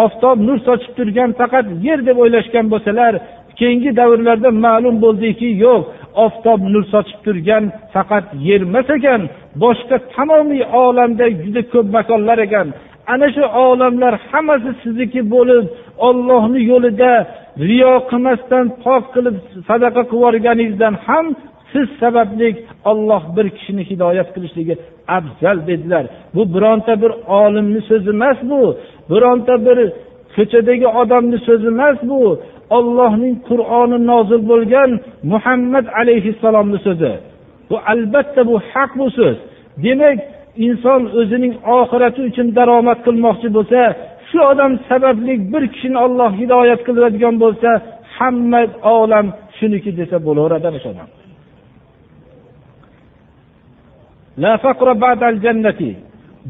oftob nur sochib turgan faqat yer deb o'ylashgan bo'lsalar keyingi davrlarda ma'lum bo'ldiki yo'q oftob nur sochib turgan faqat yer emas ekan boshqa tamomiy olamda juda ko'p makonlar ekan. Ana shu olamlar hammasi sizniki bo'lib ollohni yo'lida riyo qilmasdan pok qilib sadaqa qilib yuborganingizdan ham siz sababli olloh bir kishini hidoyat qilishligi afzal dedilar. Bu bironta bir olimni so'zi emas bu. Bironta bir ko'chadagi odamni so'zi emas bu. Ollohning qur'oni nozil bo'lgan muhammad alayhissalomni so'zi. Bu albatta bu haq bu so'z. Demak inson o'zining oxirati uchun daromad qilmoqchi bo'lsa shu odam sababli bir kishini olloh hidoyat qiladigan bo'lsa hamma olam shuniki desa bo'laveradi ana shu odam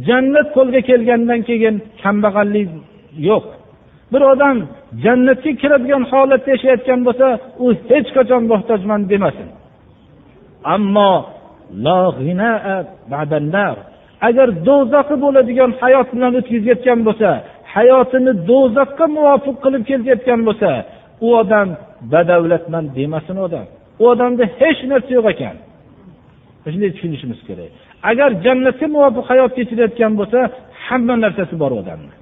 jannat qo'lga kelgandan keyin kambag'allik yo'q. Bir odam jannatga kiradigan holatda yashayotgan bo'lsa u hech qachon muhtojman demasin. Ammo agar do'zaxi bo'ladigan hayot bilan o'tkazayotgan bo'lsa hayotini do'zaxga muvofiq qilib ketayotgan bo'lsa u odam badavlatman demasin odam. U odamda hech narsa yo'q ekan. Shunday tushunishimiz kerak. Agar jannatga muvofiq hayot kechirayotgan bo'lsa hamma narsasi bor odamni.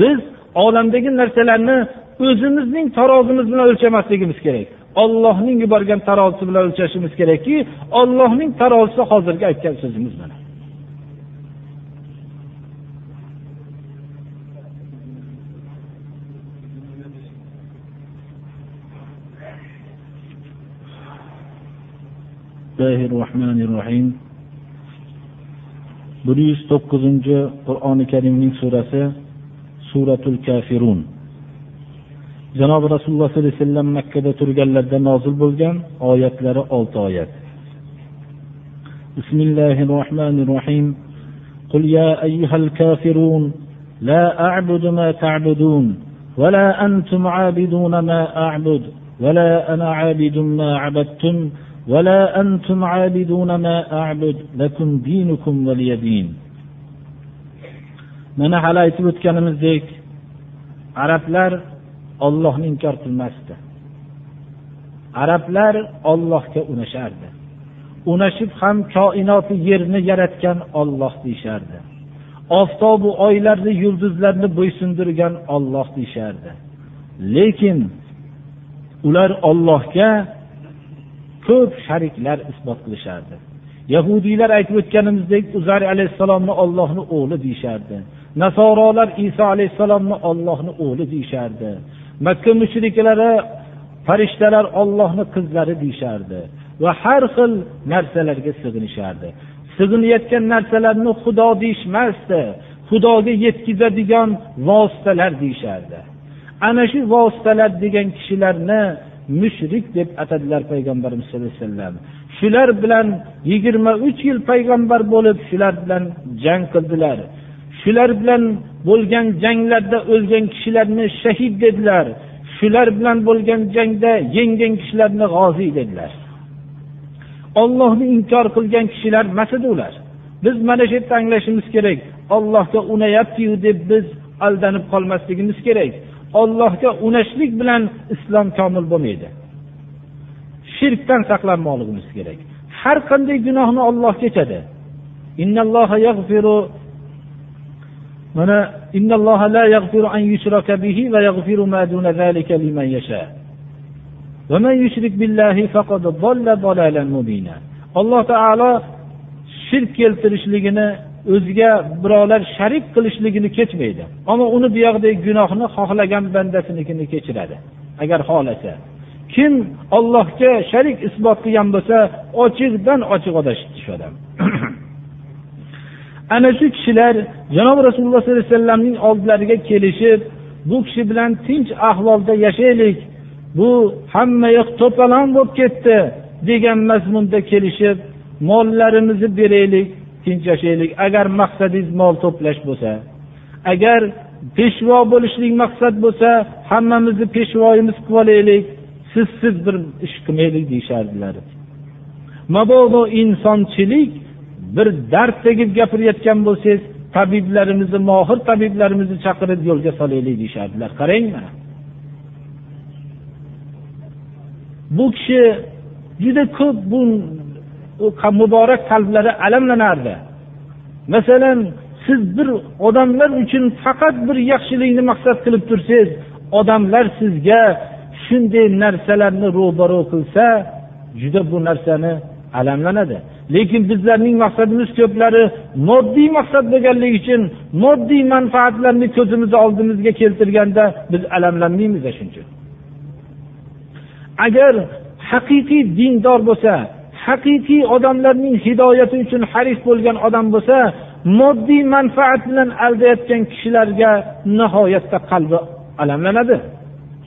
Biz olamdagi narsalarni o'zimizning tarozimiz bilan o'lchamasligimiz kerak. Ollohning yuborgan tarozisi bilan o'lchashimiz kerakki ollohning tarozisi hozirgi aytgan so'zimiz mana. الله الرحمن الرحيم بريس تقزنج قرآن الكريم من سورة سورة الكافرون جناب رسول الله صلى الله عليه وسلم مكة ترقل نازل بلغان آيات لرى آيات بسم الله الرحمن الرحيم قل يا أيها الكافرون لا أعبد ما تعبدون ولا أنتم عابدون ما أعبد ولا أنا عابد ما عبدتم ولا أنتم عابدون ما أعبد لكم دينكم ولي دين mana hali aytib o'tganimizdek arablar ollohni inkor qilmasdi arablar ollohga unashardi unashib ham koinoti yerni yaratgan olloh deyishardi oftobu oylarni yulduzlarni bo'ysundirgan olloh deyishardi lekin ular ollohga ko'p shariklar isbot qilishardi. Yahudiylar aytib o'tganimizdek uzar alayhissalomni ollohni o'g'li deyishardi. Nasorolar iso alayhissalomni ollohni o'g'li deyishardi. Makka mushriklari farishtalar ollohni qizlari deyishardi. Va har xil narsalarga sig'inishardi. Sig'inayotgan narsalarni xudo deyishmasdi. Xudoga yetkazadigan vositalar deyishardi. Ana shu vositalar degan kishilarni mushrik deb atadilar payg'ambarimiz sallallohu alayhi vasallam. Shular bilan yigirma uch yil payg'ambar bo'lib shular bilan jang qildilar. Shular bilan bo'lgan janglarda o'lgan kishilarni shahid dedilar. Shular bilan bo'lgan jangda yenggan kishilarni g'oziy dedilar. Ollohni inkor qilgan kishilar emas edi ular. Biz mana shu yerda anglashimiz kerak. Ollohga unayaptiyu deb biz aldanib qolmasligimiz kerak. Ollohga unashlik bilan islom komil bo'lmaydi. Shirkdan saqlanmoqligimiz kerak. Har qanday gunohni olloh kechadi. Mana innalloha la yaghfiru an yushraka bihi va yaghfiru ma duna zalika liman yasha. Va man yushrik billahi faqad dalla dalalan mubina. Alloh taolo shirk keltirishligini o'ziga birovlar sharik qilishligini kechmaydi. Ammo uni buyog'idagi gunohni xohlagan bandasinikini kechiradi. Agar xohlasa kim ollohga sharik isbot qilgan bo'lsa ochiqdan ochiq adashib tushadi *clears throat* ana shu kishilar janob rasululloh sollallohu alayhi vasallamning oldilariga kelishib bu kishi bilan tinch ahvolda yashaylik bu hamma yoq to'polon bo'lib ketdi degan mazmunda kelishib mollarimizni beraylik tinch yashaylik. Agar maqsadingiz mol to'plash bo'lsa agar peshvo bo'lishlik maqsad bo'lsa hammamizni peshvoyimiz qilib olaylik. Sizsiz bir ish qilmaylik deyishardilar. Mabodo insonchilik bir dard tegib gapirayotgan bo'lsangiz tabiblarimizni mohir tabiblarimizni chaqirib yo'lga solaylik deyishardilar. Qarang mana. Bu kishi juda ko'p bu muborak qalblari alamlanardi. Masalan siz bir odamlar uchun faqat bir yaxshilikni maqsad qilib tursangiz odamlar sizga shunday narsalarni ro'baro qilsa juda bu narsani alamlanadi. Lekin bizlarning maqsadimiz ko'plari moddiy maqsad bo'lganligi uchun moddiy manfaatlarni ko'zimizni oldimizga keltirganda biz alamlanmaymiz shuning uchun agar haqiqiy dindor bo'lsa haqiqiy odamlarning hidoyati uchun haris bo'lgan odam bo'lsa moddiy manfaat bilan aldayotgan kishilarga nihoyatda qalbi alamlanadi.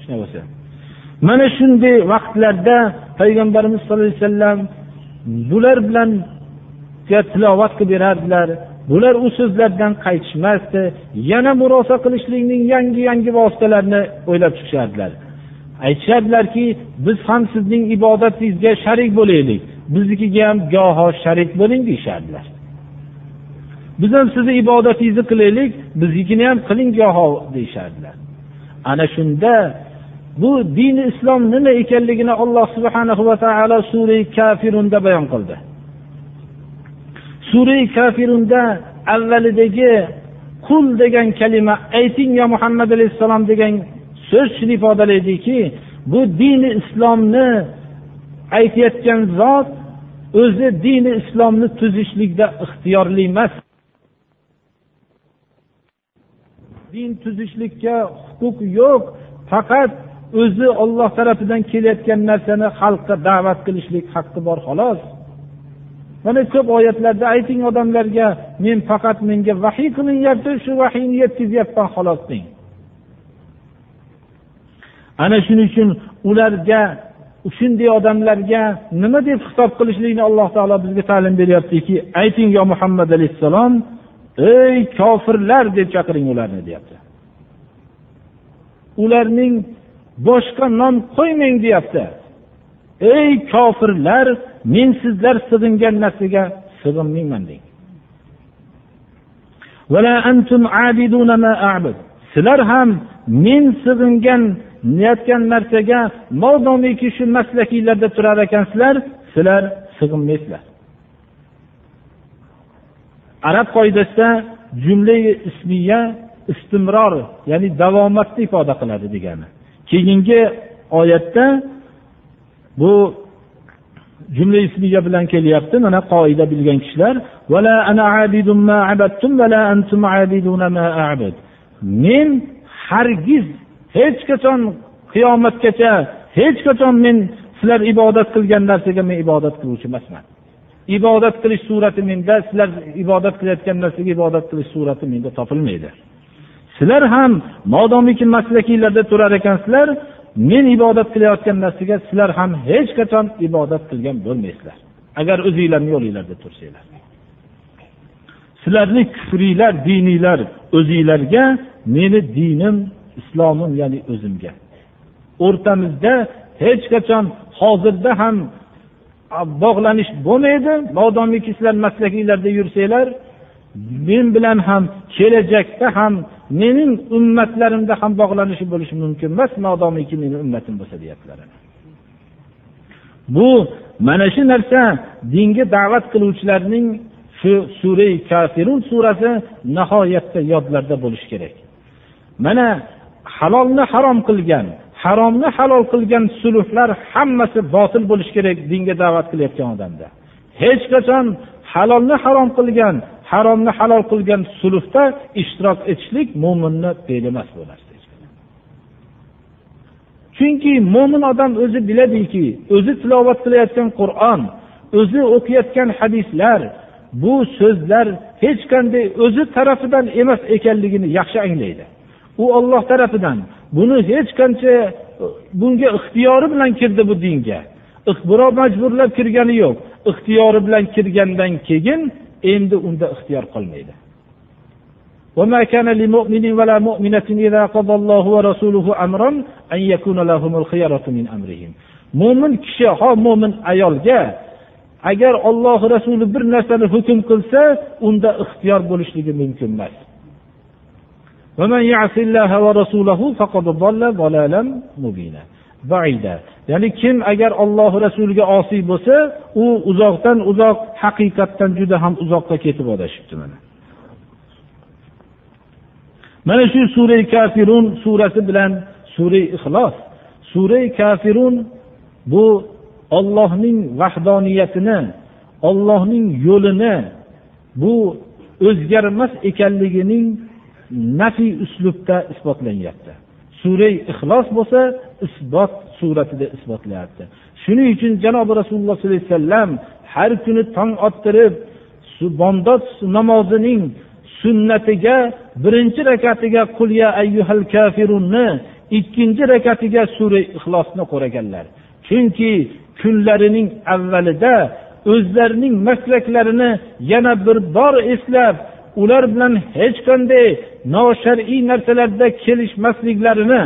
Shunday bo'lsa. Mana shunday vaqtlarda payg'ambarimiz sallallohu alayhi vasallam bular bilan tilovat qilib berardilar. Bular u so'zlardan qaytishmasdi. Yana murosa qilishlikning yangi yangi vositalarini o'ylab chiqishardilar. Aytishardilarki biz ham sizning ibodatingizga sharik bo'laylik. Biznikiga ham goho sharik bo'ling deyishardilar. Biz ham sizni ibodatingizni qilaylik biznikini ham qiling goho deyishardilar. Ana shunda bu dini islom nima ekanligini alloh subhana va taolo surai kafirunda bayon qildi. Surai kafirunda avvalidagi qul degan kalima ayting yo muhammad alayhissalom degan so'z shuni ifodalaydiki bu dini islomni aytayotgan zot o'zi dini islomni tuzishlikda ixtiyorli emas. Din tuzishlikka huquq yo'q faqat o'zi olloh tarafidan kelayotgan narsani xalqqa da'vat qilishlik haqqi bor xolos. Mana ko'p oyatlarda ayting odamlarga men faqat menga vahiy qilinyapti shu vahiyni yetkazyapman xolos deng. Ana shuning uchun ularga shunday odamlarga nima deb xitob qilishlikni alloh taolo bizga ta'lim beryaptiki ayting yo muhammad alayhissalom ey kofirlar deb chaqiring ularni deyapti. Ularning boshqa nom qo'ymang deyapti. Ey kofirlar men sizlar sig'ingan narsaga sig'inmayman deng. Sizlar ham men sig'ingan niyatgan narsaga modomiki shu maslakiylarda turar ekansizlar sizlar sig'inmaysizlar. Arab qoidasida jumla ismiya istimror ya'ni davomatni ifoda qiladi degani. Keyingi oyatda bu jumla ismiya bilan kelyapti mana qoida bilgan kishilar men hargiz hech qachon qiyomatgacha hech qachon men sizlar ibodat qilgan narsaga men ibodat qiluvchi emasman. Ibodat qilish surati menda sizlar ibodat qilayotgan narsaga ibodat qilish surati menda topilmaydi. Sizlar ham modomiki maslakiylarda turar ekansizlar men ibodat qilayotgan narsaga sizlar ham hech qachon ibodat qilgan bo'lmaysizlar. Agar o'zinglarni yo'linglarda tursanglar. Sizlarni kufriylar diniylar o'zinglarga meni dinim islomim ya'ni o'zimga. O'rtamizda hech qachon hozirda ham bog'lanish bo'lmaydi. Modomiki sizlar maslakinglarda yursanglar men bilan ham kelajakda ham mening ummatlarimda ham bog'lanishi bo'lishi mumkin emas modomiki meni ummatim bo'lsa deyaptilar. Bu mana shu narsa dinga da'vat qiluvchilarning shu surai kafirun surasi nihoyatda yodlarda bo'lishi kerak. Mana halolni harom qilgan haromni halol qilgan sulhlar hammasi botil bo'lishi kerak dinga da'vat qilayotgan odamda. Hech qachon halolni harom qilgan haromni halol qilgan sulhda ishtirok etishlik mo'minni fe'li emas bu narsa chunki mo'min odam o'zi biladiki o'zi tilovat qilayotgan qur'on o'zi o'qiyotgan hadislar bu so'zlar hech qanday o'zi tarafidan emas ekanligini yaxshi anglaydi. u olloh tarafidan buni hech qancha bunga ixtiyori bilan kirdi bu dinga birov majburlab kirgani yo'q ixtiyori bilan kirgandan keyin endi unda ixtiyor qolmaydi وما كان لمؤمن ولا مؤمنة إذا قضى الله ورسوله أمرا أن يكون لهم الخيرة من أمرهم mo'min kishi ho mo'min ayolga agar olloh rasuli bir narsani hukm qilsa unda ixtiyor bo'lishligi mumkin emas Ya'ni kim agar olloh rasuliga osiy bo'lsa u uzoqdan uzoq haqiqatdan juda ham uzoqqa ketib adashibdi mana. Mana shu surai kafirun surasi bilan surai ixlos. Surai kafirun bu ollohning vahdoniyatini ollohning yo'lini bu o'zgarmas ekanligining nafiy uslubda isbotlanyapti suray ixlos bo'lsa isbot suratida isbotlayapti. Shuning uchun janobi rasululloh sollallohu alayhi vasallam har kuni tong ottirib bomdod namozining sunnatiga birinchi rakatiga qul ya ayyuhal kafirunni ikkinchi rakatiga sura ixlosni qo'raganlar. Chunki kunlarining avvalida o'zlarining maslaklarini yana bir bor eslab ular bilan hech qanday noshar'iy narsalarda kelishmasliklarini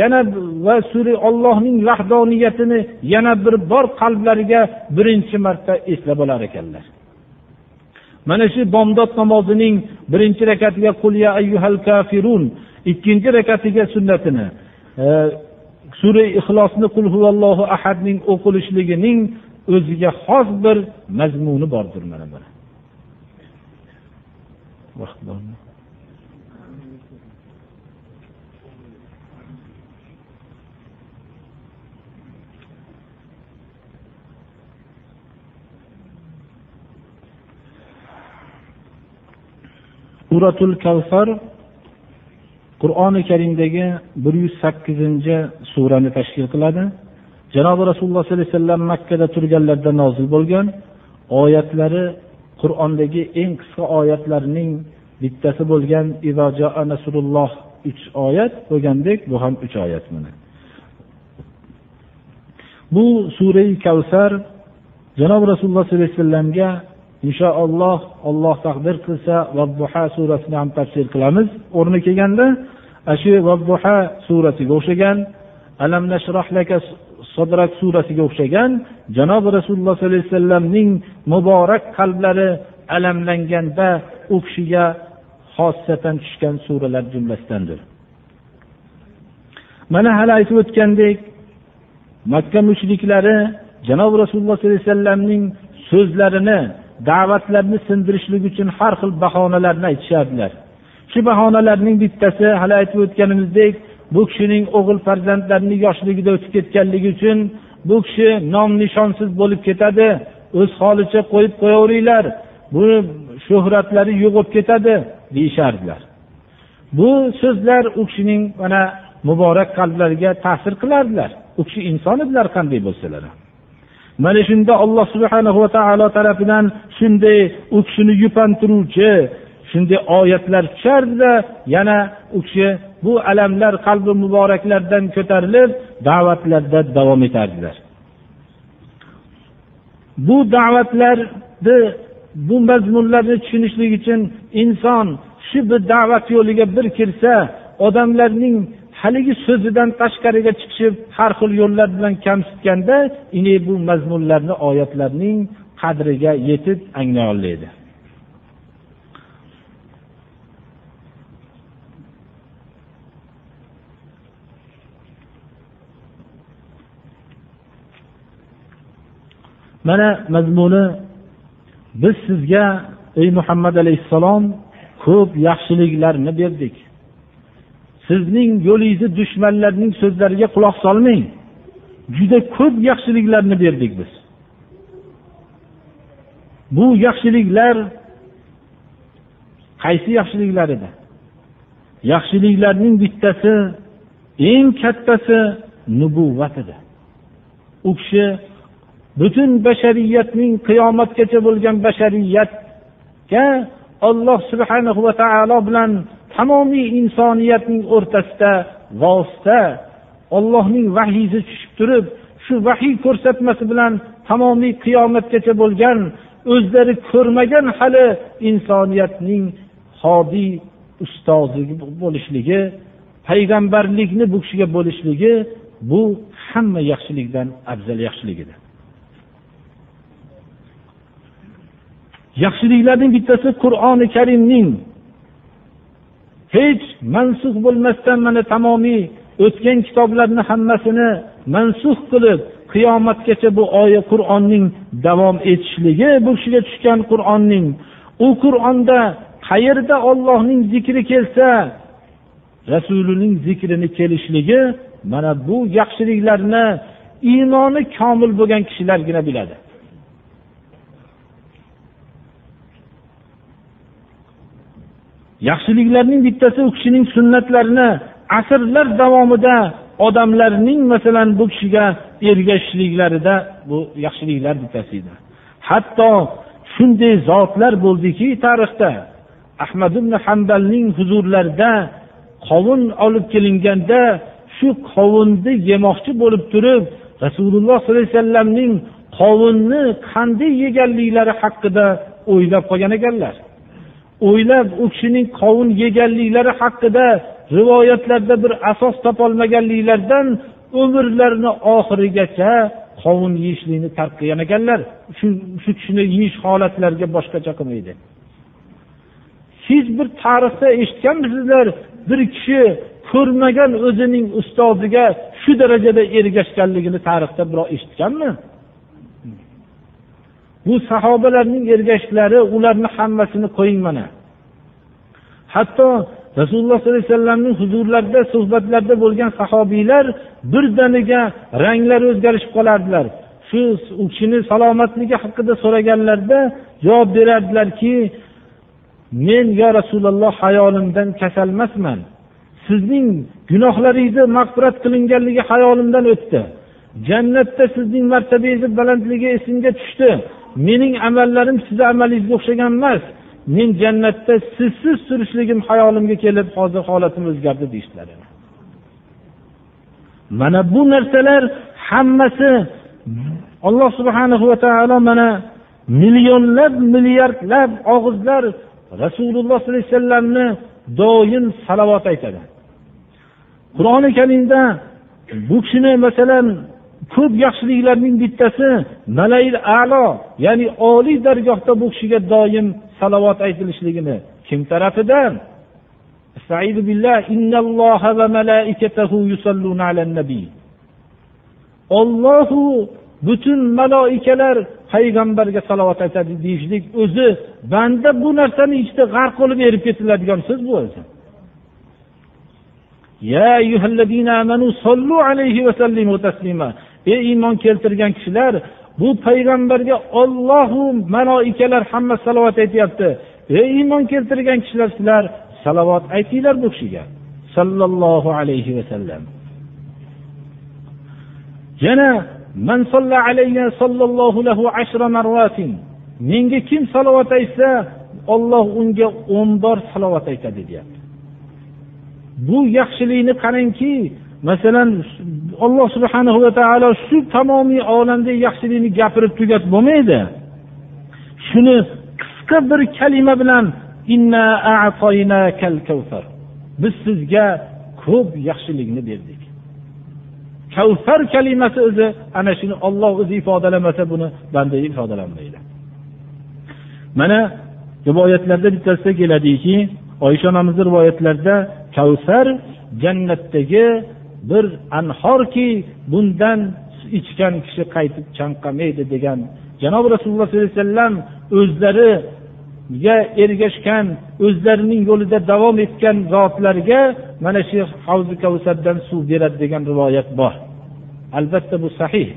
yana va suri ollohning vahdoniyatini yana bir bor qalblariga birinchi marta eslab olar ekanlar. Mana shu bomdod namozining birinchi rakatiga qul ya ayyuhal kafirun ikkinchi rakatiga sunnatini e, sura ixlosni qul huvallohu ahadning o'qilishligining o'ziga xos bir mazmuni bordir mana buni. Vaqt bormi suratul kavsar qur'oni karimdagi bir yuz sakkizinchi surani tashkil qiladi. Janobi rasululloh sollallohu alayhi vasallam makkada turganlarida nozil bo'lgan oyatlari qur'ondagi eng qisqa oyatlarning bittasi bo'lgan nasrulloh uch oyat bo'lgandek bu ham uch oyat mana. Bu surai kavsar janob rasululloh sollallohu alayhi vasallamga inshaalloh olloh taqdir qilsa vabbuha surasini ham tafsir qilamiz. o'rni kelganda shu vabbuha surasiga o'xshagan alam nashrohlaka sodrak surasiga o'xshagan janobi rasululloh sollallohu alayhi vasallamning muborak qalblari alamlanganda u kishiga xossatan tushgan suralar jumlasidandir. Mana hali aytib o'tgandek makka mushriklari janobi rasululloh sollallohu alayhi vasallamning so'zlarini da'vatlarni sindirishlik uchun har xil bahonalarni aytishardilar. Shu bahonalarning bittasi hali aytib o'tganimizdek bu kishining o'g'il farzandlarini yoshligida o'tib ketganligi uchun bu kishi nom nishonsiz bo'lib ketadi. O'z holicha qo'yib qo'yaveringlar. Buni shuhratlari yo'qolib ketadi deyishardilar. Bu so'zlar u kishining mana muborak qalblariga ta'sir qilardilar. U kishi inson edilar qanday bo'lsalar. Ham mana shunda alloh subhana va taolo tarafidan shunday u kishini yupantiruvchi shunday oyatlar tushardida yana u kishi bu alamlar qalbi muboraklardan ko'tarilib da'vatlarda davom etardilar. Bu da'vatlarni bu mazmunlarni tushunishlik uchun inson shu bir da'vat yo'liga bir kirsa odamlarning haligi so'zidan tashqariga chiqishib har xil yo'llar bilan kamsitganda bu mazmunlarni oyatlarning qadriga yetib anglay oladi mana mazmuni biz sizga ey muhammad alayhissalom ko'p yaxshiliklarni berdik. Sizning yo'lingizni dushmanlarning so'zlariga quloq solmang. Juda ko'p yaxshiliklarni berdik biz. Bu yaxshiliklar qaysi yaxshiliklar edi? Yaxshiliklarning bittasi eng kattasi nubuvvat edi. U kishi butun bashariyatning qiyomatgacha bo'lgan bashariyatga olloh subhanahu va taolo bilan tamomiy insoniyatning o'rtasida vosita ollohning vahiysi tushib turib shu vahiy ko'rsatmasi bilan tamomiy qiyomatgacha bo'lgan o'zlari ko'rmagan hali insoniyatning hodiy ustozi bo'lishligi payg'ambarlikni bu kishiga bo'lishligi bu hamma yaxshilikdan afzal yaxshilik edi. Yaxshiliklarning bittasi qur'oni karimning. Hech mansux bo'lmasdan mana tamomiy o'tgan kitoblarni hammasini mansux qilib qiyomatgacha bu oya qur'onning davom etishligi bu kishiga tushgan qur'onning. U qur'onda qayerda ollohning zikri kelsa rasulining zikrini kelishligi mana bu yaxshiliklarni iymoni komil bo'lgan kishilargina biladi. Yaxshiliklarning bittasi u kishining sunnatlarini asrlar davomida odamlarning masalan bu kishiga ergashishliklarida bu yaxshiliklar bittasi edi. Hatto shunday zotlar bo'ldiki tarixda ahmad ibn hambalning huzurlarida qovun olib kelinganda shu qovunni yemoqchi bo'lib turib rasululloh sollallohu alayhi vasallamning qovunni qanday yeganliklari haqida o'ylab qolgan ekanlar. O'ylab u kishining qovun yeganliklari haqida rivoyatlarda bir asos topolmaganliklaridan umrlarini oxirigacha qovun yeyishlikni tark qilgan ekanlar. Shu shu kishini yeyish holatlariga boshqacha qilmaydi. Siz bir tarixda eshitganmisizlar bir kishi ko'rmagan o'zining ustoziga shu darajada ergashganligini tarixda birov eshitganmi? Bu sahobalarning ergashishlari ularni hammasini qo'ying mana. Hatto rasululloh sollallohu alayhi vasallamning huzurlarida suhbatlarda bo'lgan sahobiylar birdaniga ranglari o'zgarishib qolardilar. Shu u kishini salomatligi haqida so'raganlarida javob berardilarki men yo rasululloh hayolimdan kasalmasman. Sizning gunohlaringizni mag'firat qilinganligi hayolimdan o'tdi. Jannatda sizning martabangizni balandligi esimga tushdi. Mening amallarim sizni amalingizga o'xshagan emas. Men jannatda sizsiz turishligim hayolimga kelib hozir holatim o'zgardi deyishdilar mana bu narsalar hammasi alloh subhanahu va taolo mana millionlab milliardlab og'izlar rasululloh sollallohu alayhi vasallamni doim salovat aytadi. Qur'oni karimda bu kishini masalan ko'p yaxshiliklarning bittasi malail alo ya'ni oliy dargohda bu kishiga doim salovat aytilishligini kim tarafidan? Ollohu butun maloikalar payg'ambarga salovat aytadi deyishlik o'zi banda bu narsani ichida işte g'arq bo'lib erib ketiladigan so'z bu o'zi. Ey iymon keltirgan kishilar bu payg'ambarga ollohu maloikalar hamma salovat aytyapti. Ey iymon keltirgan kishilar sizlar salovat aytinglar bu kishiga. Sollallohu alayhi vasallam yana man alayya sallallohu lahu ashra marratin. Menga kim salovat aytsa olloh unga o'n bor salovat aytadi deyapti. Bu yaxshilikni qarangki masalan alloh subhanahu va taolo shu tamomiy olamdagi yaxshilikni gapirib tugatib bo'lmaydi. Shuni qisqa bir kalima bilan biz sizga ko'p yaxshilikni berdik. Kavfar kalimasi o'zi ana shuni olloh o'zi ifodalamasa buni banda ifodalanmaydi mana rivoyatlarda bittasida keladiki oysha onamizni rivoyatlarida kavsar jannatdagi bir anhorki bundan ichgan kishi qaytib chanqamaydi degan. Janobi rasululloh sollallohu alayhi vasallam o'zlariga ergashgan o'zlarining yo'lida davom etgan zotlarga mana shu havzi kavsardan suv beradi degan rivoyat bor. Albatta bu sahih.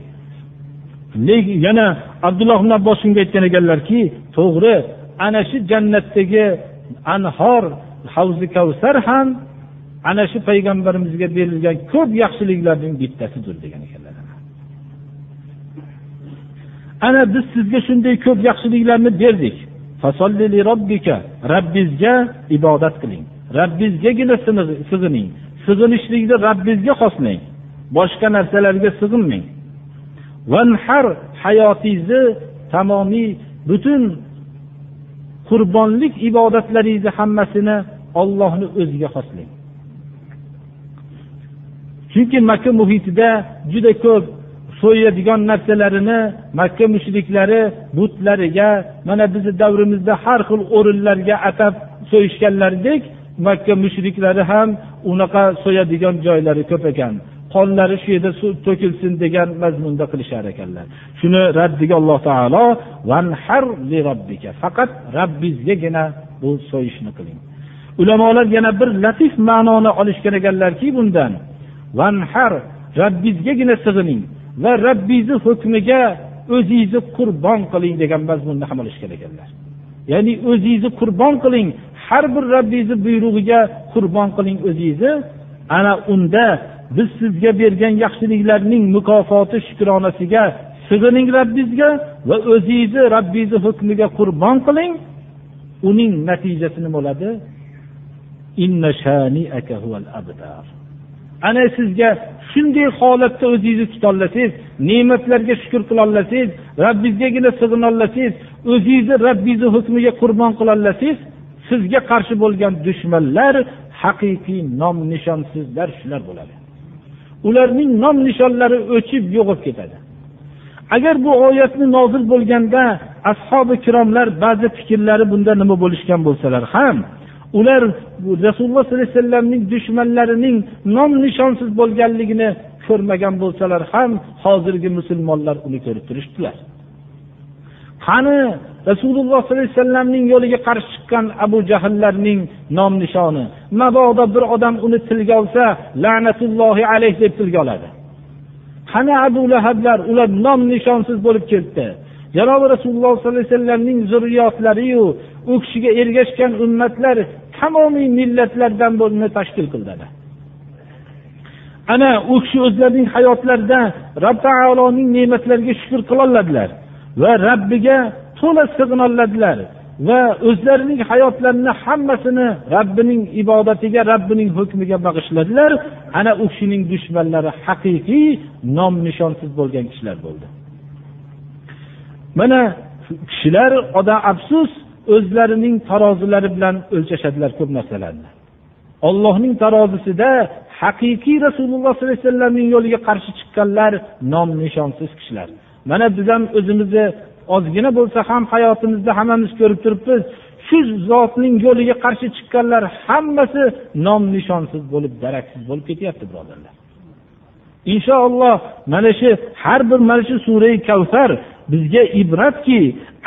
Lekin yana abdulloh ibn abbos shunga aytgan ekanlarki to'g'ri ana shu jannatdagi anhor havzi kavsar ham ana shu payg'ambarimizga berilgan ko'p yaxshiliklarning bittasidir degan ekanlar. Ana biz sizga shunday ko'p yaxshiliklarni berdik. Robbingizga ibodat qiling. Robbingizgagina sig'ining. Sig'inishlikni robbingizga xoslang. Boshqa narsalarga sig'inmang. Vanhar hayotingizni tamomiy butun qurbonlik ibodatlaringizni hammasini ollohni o'ziga xoslang. Chunki makka muhitida juda ko'p so'yadigan narsalarini makka mushriklari butlariga mana bizni davrimizda har xil o'rinlarga atab so'yishganlaridek makka mushriklari ham unaqa so'yadigan joylari ko'p ekan. Qonlari shu yerda to'kilsin degan mazmunda qilishar ekanlar. Shuni raddiga alloh taolo vanhar li robbika faqat robbingizgagina bu so'yishni qiling. Ulamolar yana bir latif ma'noni olishgan ekanlarki bundan vanhar robbingizgagina sig'ining va robbingizni hukmiga o'zingizni qurbon qiling degan mazmunni ham olishgan ekanlar. Ya'ni o'zingizni qurbon qiling har bir robbingizni buyrug'iga qurbon qiling o'zingizni. Ana unda biz sizga bergan yaxshiliklarning mukofoti shukronasiga sig'ining robbingizga va o'zingizni robbingizni hukmiga qurbon qiling. Uning natijasi nima bo'ladi? Ana sizga shunday holatda o'zingizni tutolmasangiz ne'matlarga shukur qilolmasangiz robbingizgagina sig'inolmasangiz o'zingizni robbingizni hukmiga qurbon qilolmasangiz sizga qarshi bo'lgan dushmanlar haqiqiy nom nishonsizlar shular bo'ladi. Ularning nom nishonlari o'chib yo'qolib ketadi. Agar bu oyatni nozil bo'lganda ashobi kiromlar ba'zi fikrlari bunda nima bo'lishgan bo'lsalar ham ular rasululloh sollallohu alayhi vasallamning dushmanlarining nom nishonsiz bo'lganligini ko'rmagan bo'lsalar ham hozirgi musulmonlar uni ko'rib turishdilar. Qani rasululloh sollallohu alayhi vasallamning yo'liga qarshi chiqqan abu jahllarning nom nishoni? Mabodo bir odam uni tilga olsa la'natullohi alayh deb tilga oladi. Qani abu lahablar ular nom nishonsiz bo'lib ketdi? Janobi rasululloh sollallohu alayhi vasallamning zurriyotlariyu u kishiga ergashgan ummatlar tamomiy millatlardan bo'lni tashkil qiladi ana u kishi o'zlarining hayotlarida rob taoloning ne'matlariga shukur qiloladilar va rabbiga to'la sig'inoladilar va o'zlarining hayotlarini hammasini rabbining ibodatiga rabbining hukmiga bag'ishladilar. Ana u kishining dushmanlari haqiqiy nom nishonsiz bo'lgan kishilar bo'ldi. Mana kishilar odam afsus o'zlarining tarozilari bilan o'lchashadilar ko'p narsalarni. Ollohning tarozisida haqiqiy rasululloh sollallohu alayhi vasallamning yo'liga qarshi chiqqanlar nom nishonsiz kishilar. Mana biz ham o'zimizni ozgina bo'lsa ham hayotimizda hammamiz ko'rib turibmiz shu zotning yo'liga qarshi chiqqanlar hammasi nom nishonsiz bo'lib daraksiz bo'lib ketyapti birodarlar. Inshaalloh mana shu har bir mana shu surai kavsar bizga ibratki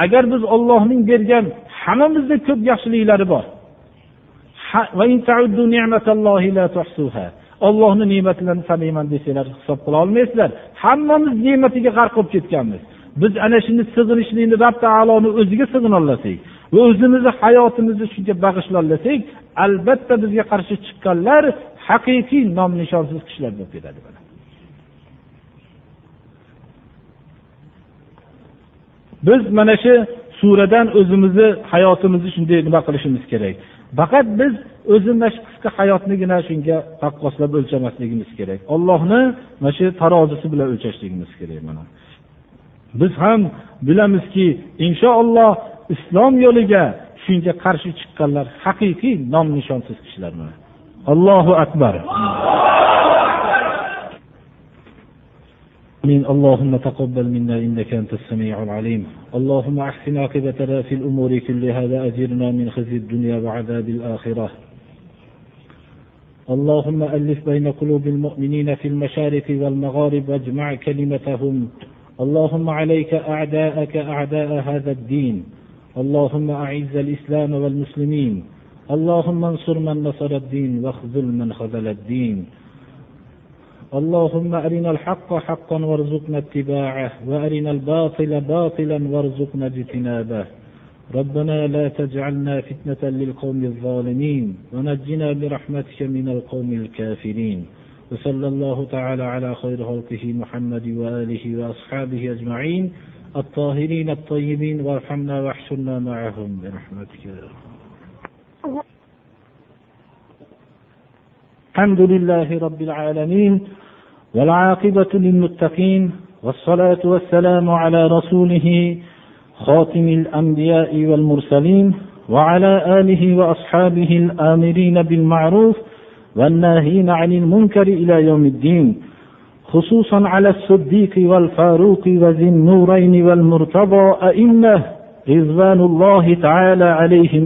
agar biz ollohning bergan hammamizda ko'p yaxshiliklari bor. Ollohni ne'matlarini sanayman desanglar hisob qila olmaysizlar. Hammamiz ne'matiga g'arq bo'lib ketganmiz. Biz ana shuni sig'inishlikni rob taoloni o'ziga sig'inolasak va o'zimizni hayotimizni shunga bag'ishlolasak albatta bizga qarshi chiqqanlar haqiqiy nom nishonsiz kishilar bo'lib ketadi biz mana shu suradan o'zimizni hayotimizni shunday nima qilishimiz kerak. Faqat biz o'zi mana shu qisqa hayotnigina shunga taqqoslab o'lchamasligimiz kerak. Ollohni mana shu tarozisi bilan o'lchashligimiz kerak mana. Biz ham bilamizki inshaalloh islom yo'liga shunga qarshi chiqqanlar haqiqiy nom nishonsiz kishilar allohu akbar. من اللهم تقبل منا إنك أنت السميع العليم. اللهم أحسن عاقبتنا في الأمور كلها وأجرنا من خزي الدنيا وعذاب الآخرة. اللهم ألف بين قلوب المؤمنين في المشارق والمغارب واجمع كلمتهم. اللهم عليك أعداءك أعداء هذا الدين. اللهم أعز الإسلام والمسلمين. اللهم انصر من نصر الدين واخذل من خذل الدين. اللهم أرنا الحق حقا وارزقنا اتباعه وأرنا الباطل باطلا وارزقنا اجتنابه. ربنا لا تجعلنا فتنة للقوم الظالمين ونجنا برحمتك من القوم الكافرين. وصلى الله تعالى على خير خلقه محمد وآله وأصحابه أجمعين الطاهرين الطيبين وارحمنا واحشرنا معهم برحمتك يا الحمد لله رب العالمين والعاقبة للمتقين والصلاة والسلام على رسوله خاتم الأنبياء والمرسلين وعلى آله وأصحابه الآمرين بالمعروف والناهين عن المنكر إلى يوم الدين خصوصا على الصديق والفاروق وذي النورين والمرتضى أئمة رضوان الله تعالى عليهم.